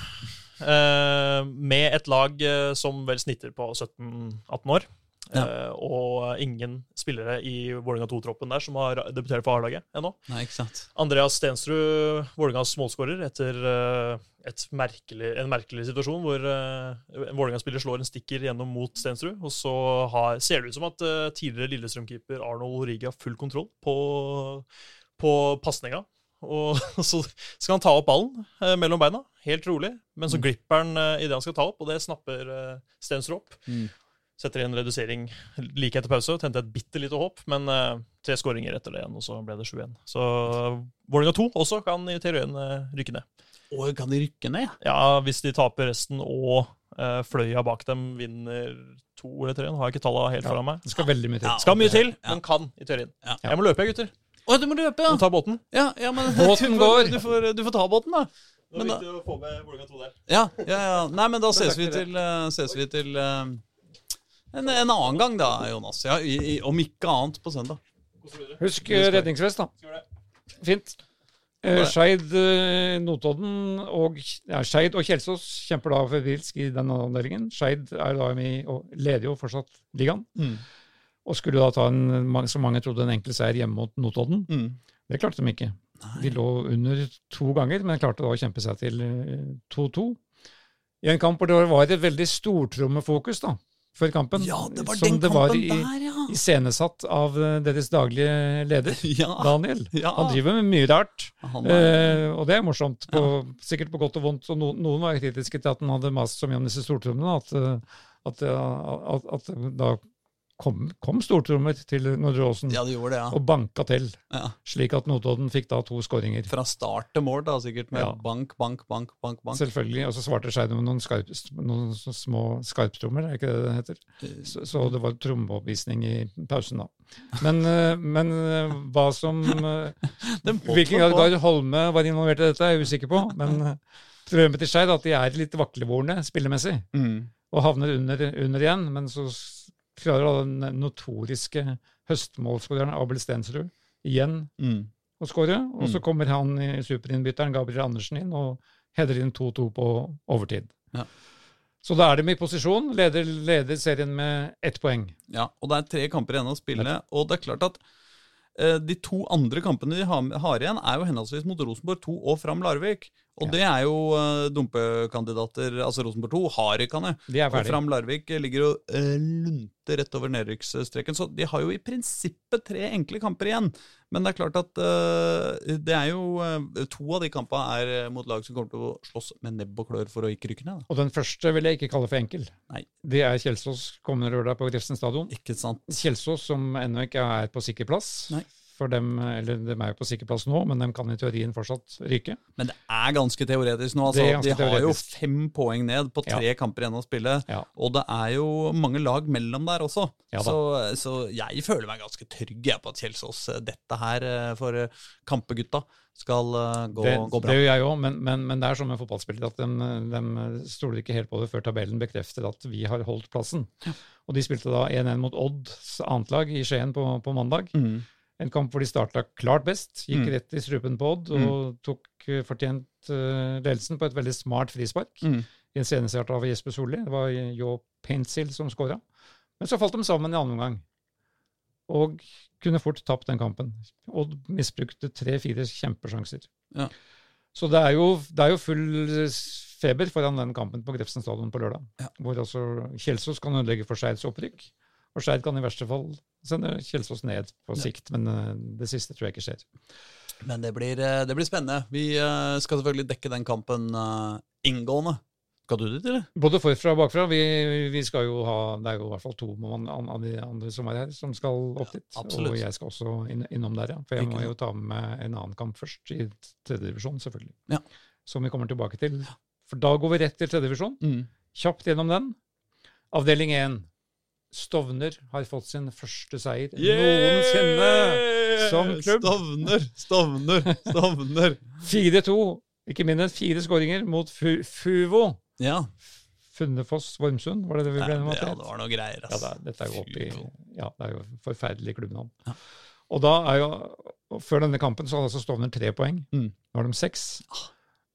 eh, med et lag eh, som vel snitter på 17-18 år. Ja. Uh, og ingen spillere i Vålerenga 2-troppen der som har debutert for A-laget ennå. Nei, ikke sant. Andreas Stensrud, Vålerengas målskårer, etter uh, merkelig, en merkelig situasjon hvor uh, en Vålerenga-spiller slår en stikker gjennom mot Stensrud. Og så har, ser det ut som at tidligere Lillestrøm-keeper Arnold Origi har full kontroll på, på pasninga. Og så skal han ta opp ballen eh, mellom beina, helt rolig. Men så Mm. glipper han eh, idet han skal ta opp, og det snapper eh, Stensrud opp. Mm. Setter inn redusering like etter pause. Tente et bitte lite håp, men eh, tre skåringer etter det igjen, og så ble det 7-1. Så Vålerenga 2 også kan i teorien uh, rykke ned. Og kan de rykke ned? Ja, hvis de taper resten og uh, Fløya bak dem vinner to eller tre. Nå har jeg ikke tallene helt Ja. foran meg. Det skal veldig mye til. Ja. Skal mye til, Ja. men kan i teorien. Ja. Jeg må løpe, gutter. Å, du må løpe, ja! Du Må ta båten. Ja, ja men Båten du får, går. Du får, du får ta båten, da. Det Men er da- viktig å få med Vålerenga 2 der. Ja, ja, ja. Nei, men da ses vi til, eh, ses vi til eh, en, en annen gang, da, Jonas. Ja, i, i, om ikke annet på søndag. Husk eh, redningsvest, da. Fint. Eh, Skeid, eh, Notodden og ja, Skeid og Kjelsås kjemper da febrilsk i den avdelingen. Skeid er da med og leder jo fortsatt ligaen. Mm. Og skulle da ta en, som mange trodde, en enkel seier hjemme mot Notodden. Mm. Det klarte de ikke. De lå under to ganger, men klarte da å kjempe seg til eh, 2-2. I en kamp hvor det var et veldig stortrommefokus da, før kampen. Ja, det var som den det var i, der, ja. iscenesatt av eh, deres daglige leder, Ja. Daniel. Ja. Han driver med mye rart. Er, Eh, og det er morsomt, på, sikkert på godt og vondt. Og no, noen var kritiske til at han hadde mast så mye om disse stortrommene, at, eh, at, at, at da kom, kom stortrommet til Nordre Åsen ja, de det, ja. og banka til, ja. slik at Notodden fikk da to skåringer. Fra start til mål, da, sikkert med bank, bank, bank, bank. bank. Selvfølgelig. Og så svarte Skeid med noen, skarp, noen små skarptrommer, er ikke det det heter? Så, så det var trommeoppvisning i pausen, da. Men, eh, men eh, hva som eh, Hvilken grad. Gard Holme var involvert i dette, er jeg usikker på. Men eh, problemet til Skeid at de er litt vaklevorne spillemessig, Mm. og havner under, under igjen. Men så klarer da den notoriske høstmålskåreren Abel Stensrud igjen Mm. å skåre. Og så Mm. kommer han i superinnbytteren Gabriel Andersen inn og header inn 2-2 på overtid. Ja. Så da er de i posisjon, leder, leder serien med ett poeng. Ja, og det er tre kamper igjen å spille, og det er klart at de to andre kampene de har, har igjen, er jo henholdsvis mot Rosenborg 2 og Fram Larvik. Og Ja. det er jo uh, dumpekandidater. Altså Rosenborg 2 har ikke han, De er Og. Fram Larvik ligger jo lunte lunter rett over nedrykksstreken. Så de har jo i prinsippet tre enkle kamper igjen. Men det er klart at uh, det er jo uh, To av de kampene er eh, mot lag som kommer til å slåss med nebb og klør for å ikke rykke ned. Da. Og den første vil jeg ikke kalle for enkel. Nei. Det er Kjelsås kommende lørdag på Grefsen stadion. Ikke sant? Kjelsås som ennå ikke er på sikker plass. Nei. For dem, eller de er jo på sikker plass nå, men de kan i teorien fortsatt ryke. Men det er ganske teoretisk nå. Altså. de har jo fem poeng ned på tre kamper igjen å spille. Ja. Og det er jo mange lag mellom der også. Ja så, så jeg føler meg ganske trygg jeg, på at Kjelsås, eh, dette her eh, for eh, kampegutta, skal gå, det, gå bra. det gjør jeg òg, men, men, men det er som med fotballspillere at de, de stoler ikke helt på det før tabellen bekrefter at vi har holdt plassen. Og de spilte da 1-1 mot Odds annet lag i Skien på, på mandag. Mm. En kamp hvor de starta klart best, gikk Mm. rett i strupen på Odd og tok eh, fortjent uh, ledelsen på et veldig smart frispark. Mm. seneste av Jesper Solli. Det var Jo Paintsil som skåra. Men så falt de sammen i annen omgang, og kunne fort tapt den kampen. Odd misbrukte tre-fire kjempesjanser. Ja. Så det er, jo, det er jo full feber foran den kampen på Grefsen stadion på lørdag. Ja. Hvor altså Kjelsås kan ødelegge for Skeids opprykk. Og Skeid kan i verste fall sende Kjelsås ned på Ja. sikt, men eh, det siste tror jeg ikke skjer. Men det blir, eh, det blir spennende. Vi eh, skal selvfølgelig dekke den kampen inngående. Skal du dit, eller? Både forfra og bakfra. Vi, vi skal jo ha, Det er jo i hvert fall to av de andre som er her, som skal opp dit. Ja, og jeg skal også inn, innom der, ja. For jeg må jo ta med en annen kamp først, i tredjedivisjon, selvfølgelig. Ja. Som vi kommer tilbake til. For da går vi rett til tredjedivisjon. Mm. Kjapt gjennom den. Avdeling 1. Stovner har fått sin første seier noensinne som klubb. Stovner, Stovner, Stovner. 4-2. Ikke mindre enn fire skåringer mot Fu Fuvo. ja. Funnefoss Vormsund, var det det vi ble enige om? ja, det var noe greier, Ja, altså. det er, dette er jo oppi. Ja, det er jo forferdelig klubbnavn. Ja. Og da er jo Før denne kampen så hadde altså Stovner tre poeng. Mm. Nå har de seks.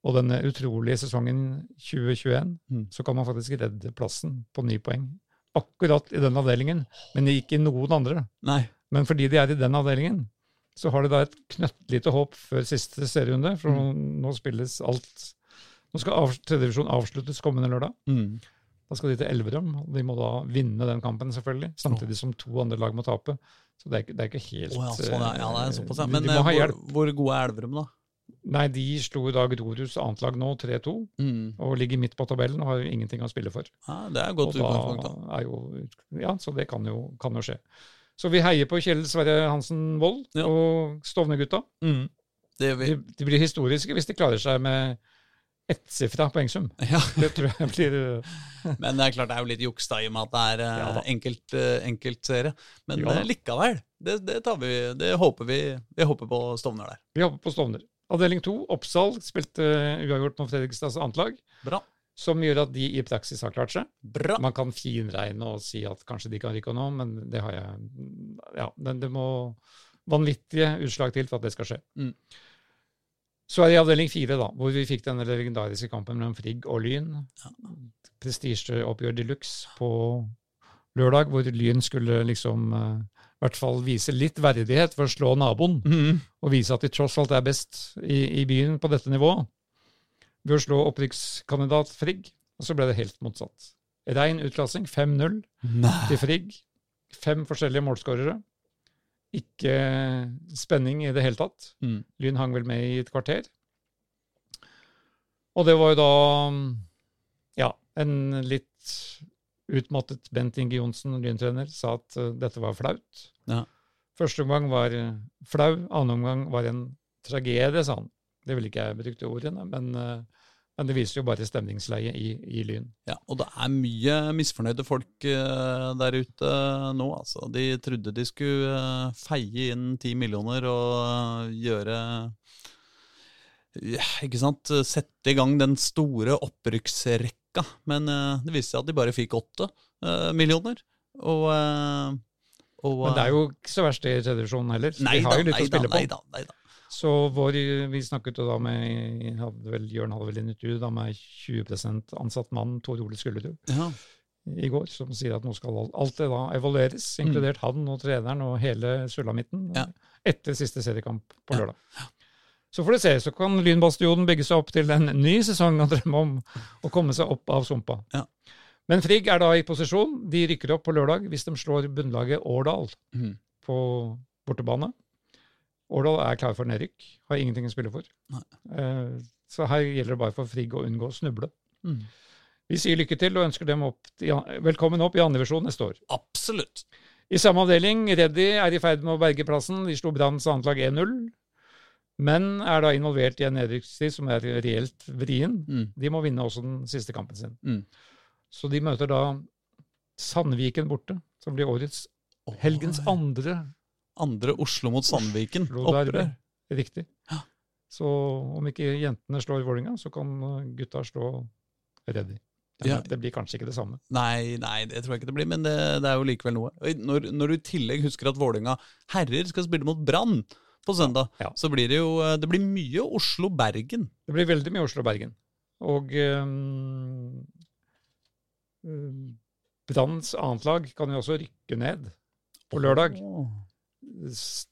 og denne utrolige sesongen 2021, Mm. så kan man faktisk redde plassen på ni poeng. Akkurat i den avdelingen, men ikke i noen andre. Nei. Men fordi de er i den avdelingen, så har de da et knøttlite håp før siste serierunde, for nå spilles alt Nå skal av, tredjedivisjon avsluttes kommende lørdag. Mm. Da skal de til Elverum, og de må da vinne den kampen, selvfølgelig. Samtidig som to andre lag må tape. Så det er, ikke- det er ikke helt oh, ja, sånn, ja. det er såpass, ja. eh, Men eh, hvor, hvor gode er Elverum, da? Nei, de slo i dag Grorus annetlag nå, 3-2, Mm. og ligger midt på tabellen og har ingenting å spille for. Ja, det er godt utgangspunkt, da. jo, ja, så det kan jo, kan jo skje. Så vi heier på Kjell Sverre Hansen Wold Ja. og Stovner-gutta. Mm. Det gjør vi. De, de blir historiske hvis de klarer seg med ettsifra poengsum. Ja. Det tror jeg blir Men det er klart det er jo litt juks da, i og med at det er Ja uh, enkelt, eh, enkeltserie. Men Ja eh, likevel, det, det, tar vi, det håper vi Vi håper på Stovner der. Vi håper på Stovner. Avdeling to, Oppsal, spilte eh, uavgjort mot Fredrikstads annetlag, Bra. som gjør at de i praksis har klart seg. Bra. Man kan finregne og si at kanskje de kan rykke nå, men det har jeg Ja, men det må vanvittige utslag til for at det skal skje. Mm. Så er det i avdeling fire, da, hvor vi fikk denne legendariske kampen mellom Frigg og Lyn. Prestisjeoppgjør de luxe på lørdag, hvor Lyn skulle liksom eh, i hvert fall vise litt verdighet for å slå naboen, mm. og vise at de tross alt er best i, i byen på dette nivået, ved å slå opprykkskandidat Frigg. Og så ble det helt motsatt. Rein utklassing, 5-0 til Frigg. Fem forskjellige målskårere. Ikke spenning i det hele tatt. Mm. Lyn hang vel med i et kvarter. Og det var jo da ja, en litt utmattet Bent Inge Johnsen, Lyn-trener, sa at eh, dette var flaut. Ja. Første omgang var eh, flau, annen omgang var en tragedie, sa han. Det ville ikke jeg brukte ordene, men, eh, men det viser jo bare stemningsleie i, i Lyn. Ja, og det er mye misfornøyde folk der ute nå, altså. De trodde de skulle feie inn ti millioner og gjøre ja, Ikke sant? Sette i gang den store opprykksrekka. Men eh, det viste seg at de bare fikk åtte eh, millioner. Og, eh, og Men det er jo ikke så verst i tradisjonen heller. så Nei de da, har jo litt å da, på. nei da, nei da. Så vår, vi snakket jo da med hadde vel, Jørn hadde vel en intervju da med 20% ansatt mann, Tor Ole Skullerud, Ja. i går, som sier at nå skal alt- det da evalueres, inkludert han og treneren og hele sulamitten, Mm. Ja. etter siste seriekamp på lørdag. Ja. Så får det se, så kan Lynbastionen bygge seg opp til en ny sesong og drømme om å komme seg opp av sumpa. Ja. Men Frigg er da i posisjon. De rykker opp på lørdag hvis de slår bunnlaget Årdal mm. på bortebane. Årdal er klar for nedrykk, har ingenting å spille for. Eh, så her gjelder det bare for Frigg å unngå å snuble. Mm. Vi sier lykke til og ønsker dem opp, til- velkommen opp i andredivisjon neste år. Absolutt. I samme avdeling, Reddy er i ferd med å berge plassen. De slo Branns annetlag 1-0, men er da involvert i en nedrykkstid som er reelt vrien. Mm. De må vinne også den siste kampen sin. Mm. Så de møter da Sandviken borte, som blir årets helgens andre Andre Oslo mot Sandviken. Opprør. Riktig. Ja. Så om ikke jentene slår Vålerenga, så kan uh, gutta slå Reddy. Men Ja. Det blir kanskje ikke det samme. Nei, nei, det tror jeg ikke det blir, men det, det er jo likevel noe. Når, når du i tillegg husker at Vålerenga herrer skal spille mot Brann på søndag, Ja. så blir det jo det blir mye Oslo-Bergen. Det blir veldig mye Oslo-Bergen. Og um, um, Branns annet lag kan jo også rykke ned på lørdag.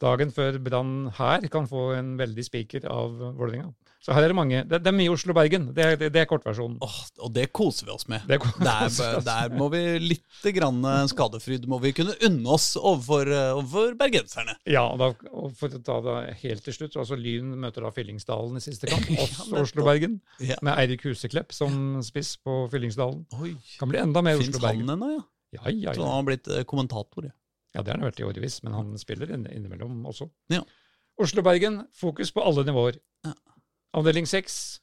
Dagen før Brann her kan få en veldig spiker av Vålerenga. Så her er det mange. Det, det er mye Oslo-Bergen. Det, det, det er kortversjonen. Åh, og det koser vi oss med. Det er kort- Der, der må vi litt grann eh, skadefryd må vi kunne unne oss overfor, eh, overfor bergenserne. Ja, og, da, og for å ta det helt til slutt, altså Lyn møter da Fyllingsdalen i siste kamp. Også. Oslo-Bergen, Ja. med Eirik Huseklepp som spiss på Fyllingsdalen. Oi, Kan bli enda mer Fins han Finns han ennå, ja? Ja, ja, ja. Så han har blitt eh, kommentator, ja. ja, det har han vært i årevis, men han spiller innimellom også. Ja. Oslo-Bergen, fokus på alle nivåer. Ja. Avdeling seks,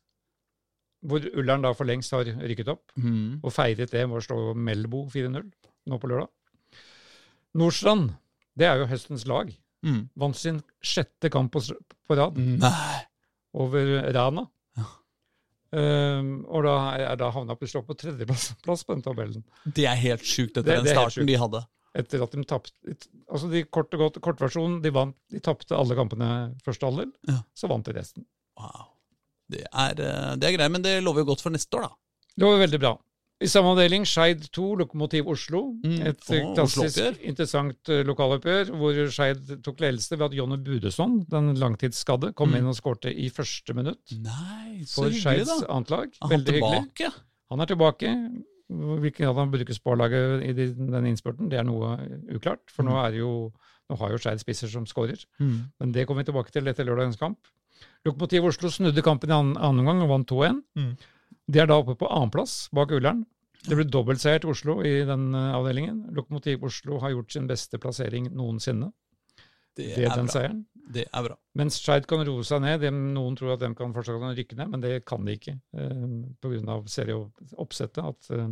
hvor Ullern da for lengst har rykket opp, mm. og feiret det med å slå Melbo 4-0 nå på lørdag. Nordstrand, det er jo høstens lag. Mm. Vant sin sjette kamp på, på rad Nei. over Rana. Ja. Um, og da er da havna plutselig opp på tredjeplass på den tabellen. Det er helt sjukt etter Det- den det starten de hadde. Etter at de tapte Altså, de kort og godt, kortversjonen, de vant De tapte alle kampene første halvdel, Ja. så vant de resten. Wow. Det er, eh, det er greit, men det lover jo godt for neste år, da. Det var veldig bra. I samme avdeling Skeid 2, Lokomotiv Oslo. Mm. Et mm. klassisk, interessant eh, lokaloppgjør hvor Skeid tok ledelse ved at Jonny Budesson, den langtidsskadde, kom Mm. inn og skårte i første minutt Nei, så for Skeids annet Veldig hyggelig. Han er tilbake. Hvilken grad han bruker sparlaget i de- den innspurten, det er noe uklart. For nå, Mm. er jo, nå har jo Skeid spisser som skårer. Men det kommer vi tilbake til etter lørdagens kamp. Lokomotiv Oslo snudde kampen i annen, omgang og vant 2-1. Mm. De er da oppe på annenplass bak Ullern. Det ble dobbeltseier til Oslo i den eh, avdelingen. Lokomotiv Oslo har gjort sin beste plassering noensinne Det ved er den bra. seieren. Det er bra. Mens Skeid kan roe seg ned. Dem, noen tror at de kan fortsatt rykke ned, men det kan de ikke eh, pga. serieoppsettet. At eh,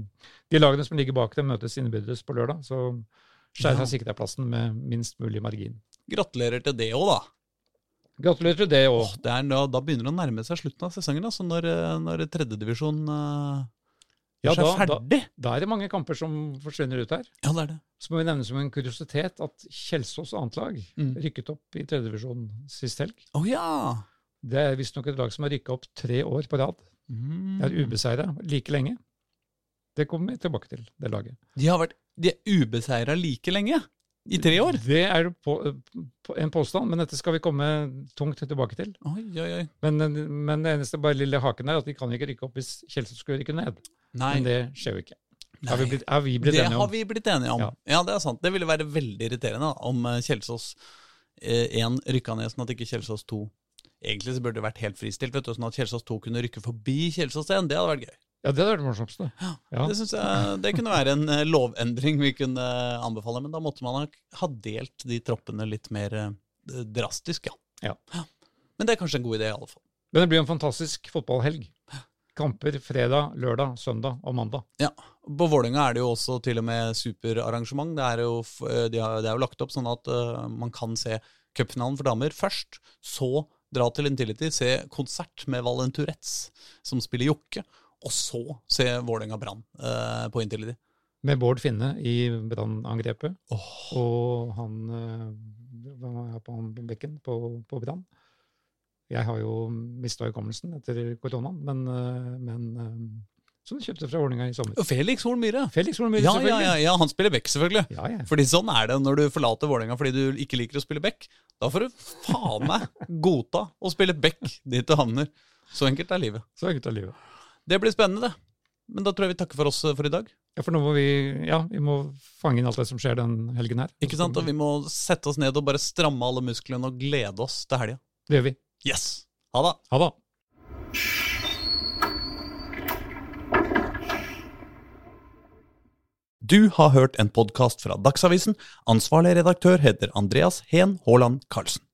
de lagene som ligger bak dem, møtes innbyrdes på lørdag. Så Skeid Ja. har sikra plassen med minst mulig margin. Gratulerer til det òg, da. Gratulerer til det òg. Er, da, da begynner det å nærme seg slutten av sesongen. Altså når, eh, når tredjedivisjon uh, Ja, gjør seg da- da- ferdig. Da er det mange kamper som forsvinner ut her. Ja, det er det. Så må vi nevne som en kuriositet at Kjelsås annet lag Mm. rykket opp i tredjedivisjon sist helg. Å ja! Det er visstnok et lag som har rykka opp tre år på rad. Mm. De er ubeseira like lenge. Det kommer vi tilbake til, det laget. De har vært de er ubeseira like lenge. I tre år. Det er på, på en påstand, men dette skal vi komme tungt tilbake til. Oi, oi, oi. Men, men det eneste bare lille haken er at vi kan ikke rykke opp hvis Kjelsås skulle rykke ned. Nei. Men det skjer jo ikke. Nei. Har vi blitt, har vi blitt det enige har vi blitt enige om. Ja. Ja. det er sant. Det ville være veldig irriterende om eh, Kjelsås 1 rykka ned, sånn at ikke Kjelsås 2 Egentlig så burde det vært helt fristilt, vet du, sånn at Kjelsås 2 kunne rykke forbi Kjelsås 1. Det hadde vært gøy. Ja, det hadde vært morsomst. det. Ja. Det synes jeg det kunne være en eh, lovendring vi kunne eh, anbefale, men da måtte man ha, delt de troppene litt mer eh, drastisk, ja. Ja. Men det er kanskje en god idé, i alle fall. Men det blir en fantastisk fotballhelg. Kamper fredag, lørdag, søndag og mandag. Ja, På Vålerenga er det jo også til og med superarrangement. Det er jo, de har, det er jo lagt opp sånn at uh, man kan se cupfinalen for damer først, så dra til Intility, se konsert med Valenturetz, som spiller jokke, og så se Vålerenga Brann eh, på Intility. Med Bård Finne i brannangrepet. oh. Og han eh, var jeg på han bekken på, på Brann? Jeg har jo mista hukommelsen etter koronaen, men, eh, men eh, som du kjøpte fra Vålerenga i sommer. Felix Horn Myhre. Felix Horn Myhre, Ja, ja, ja, ja, han spiller back, selvfølgelig. Ja, ja. Fordi sånn er det når du forlater Vålerenga fordi du ikke liker å spille back. Da får du faen meg godta å spille back dit du havner. Så enkelt er livet. Så enkelt er livet. Det blir spennende, det. Men da tror jeg vi takker for oss for i dag. Ja, for nå må vi ja, vi må fange inn alt det som skjer den helgen her. Ikke sant? Og vi må sette oss ned og bare stramme alle musklene og glede oss til helga. Det gjør vi. Yes! Ha det! Ha det. Du har hørt en podkast fra Dagsavisen. Ansvarlig redaktør heter Andreas Heen Haaland Karlsen.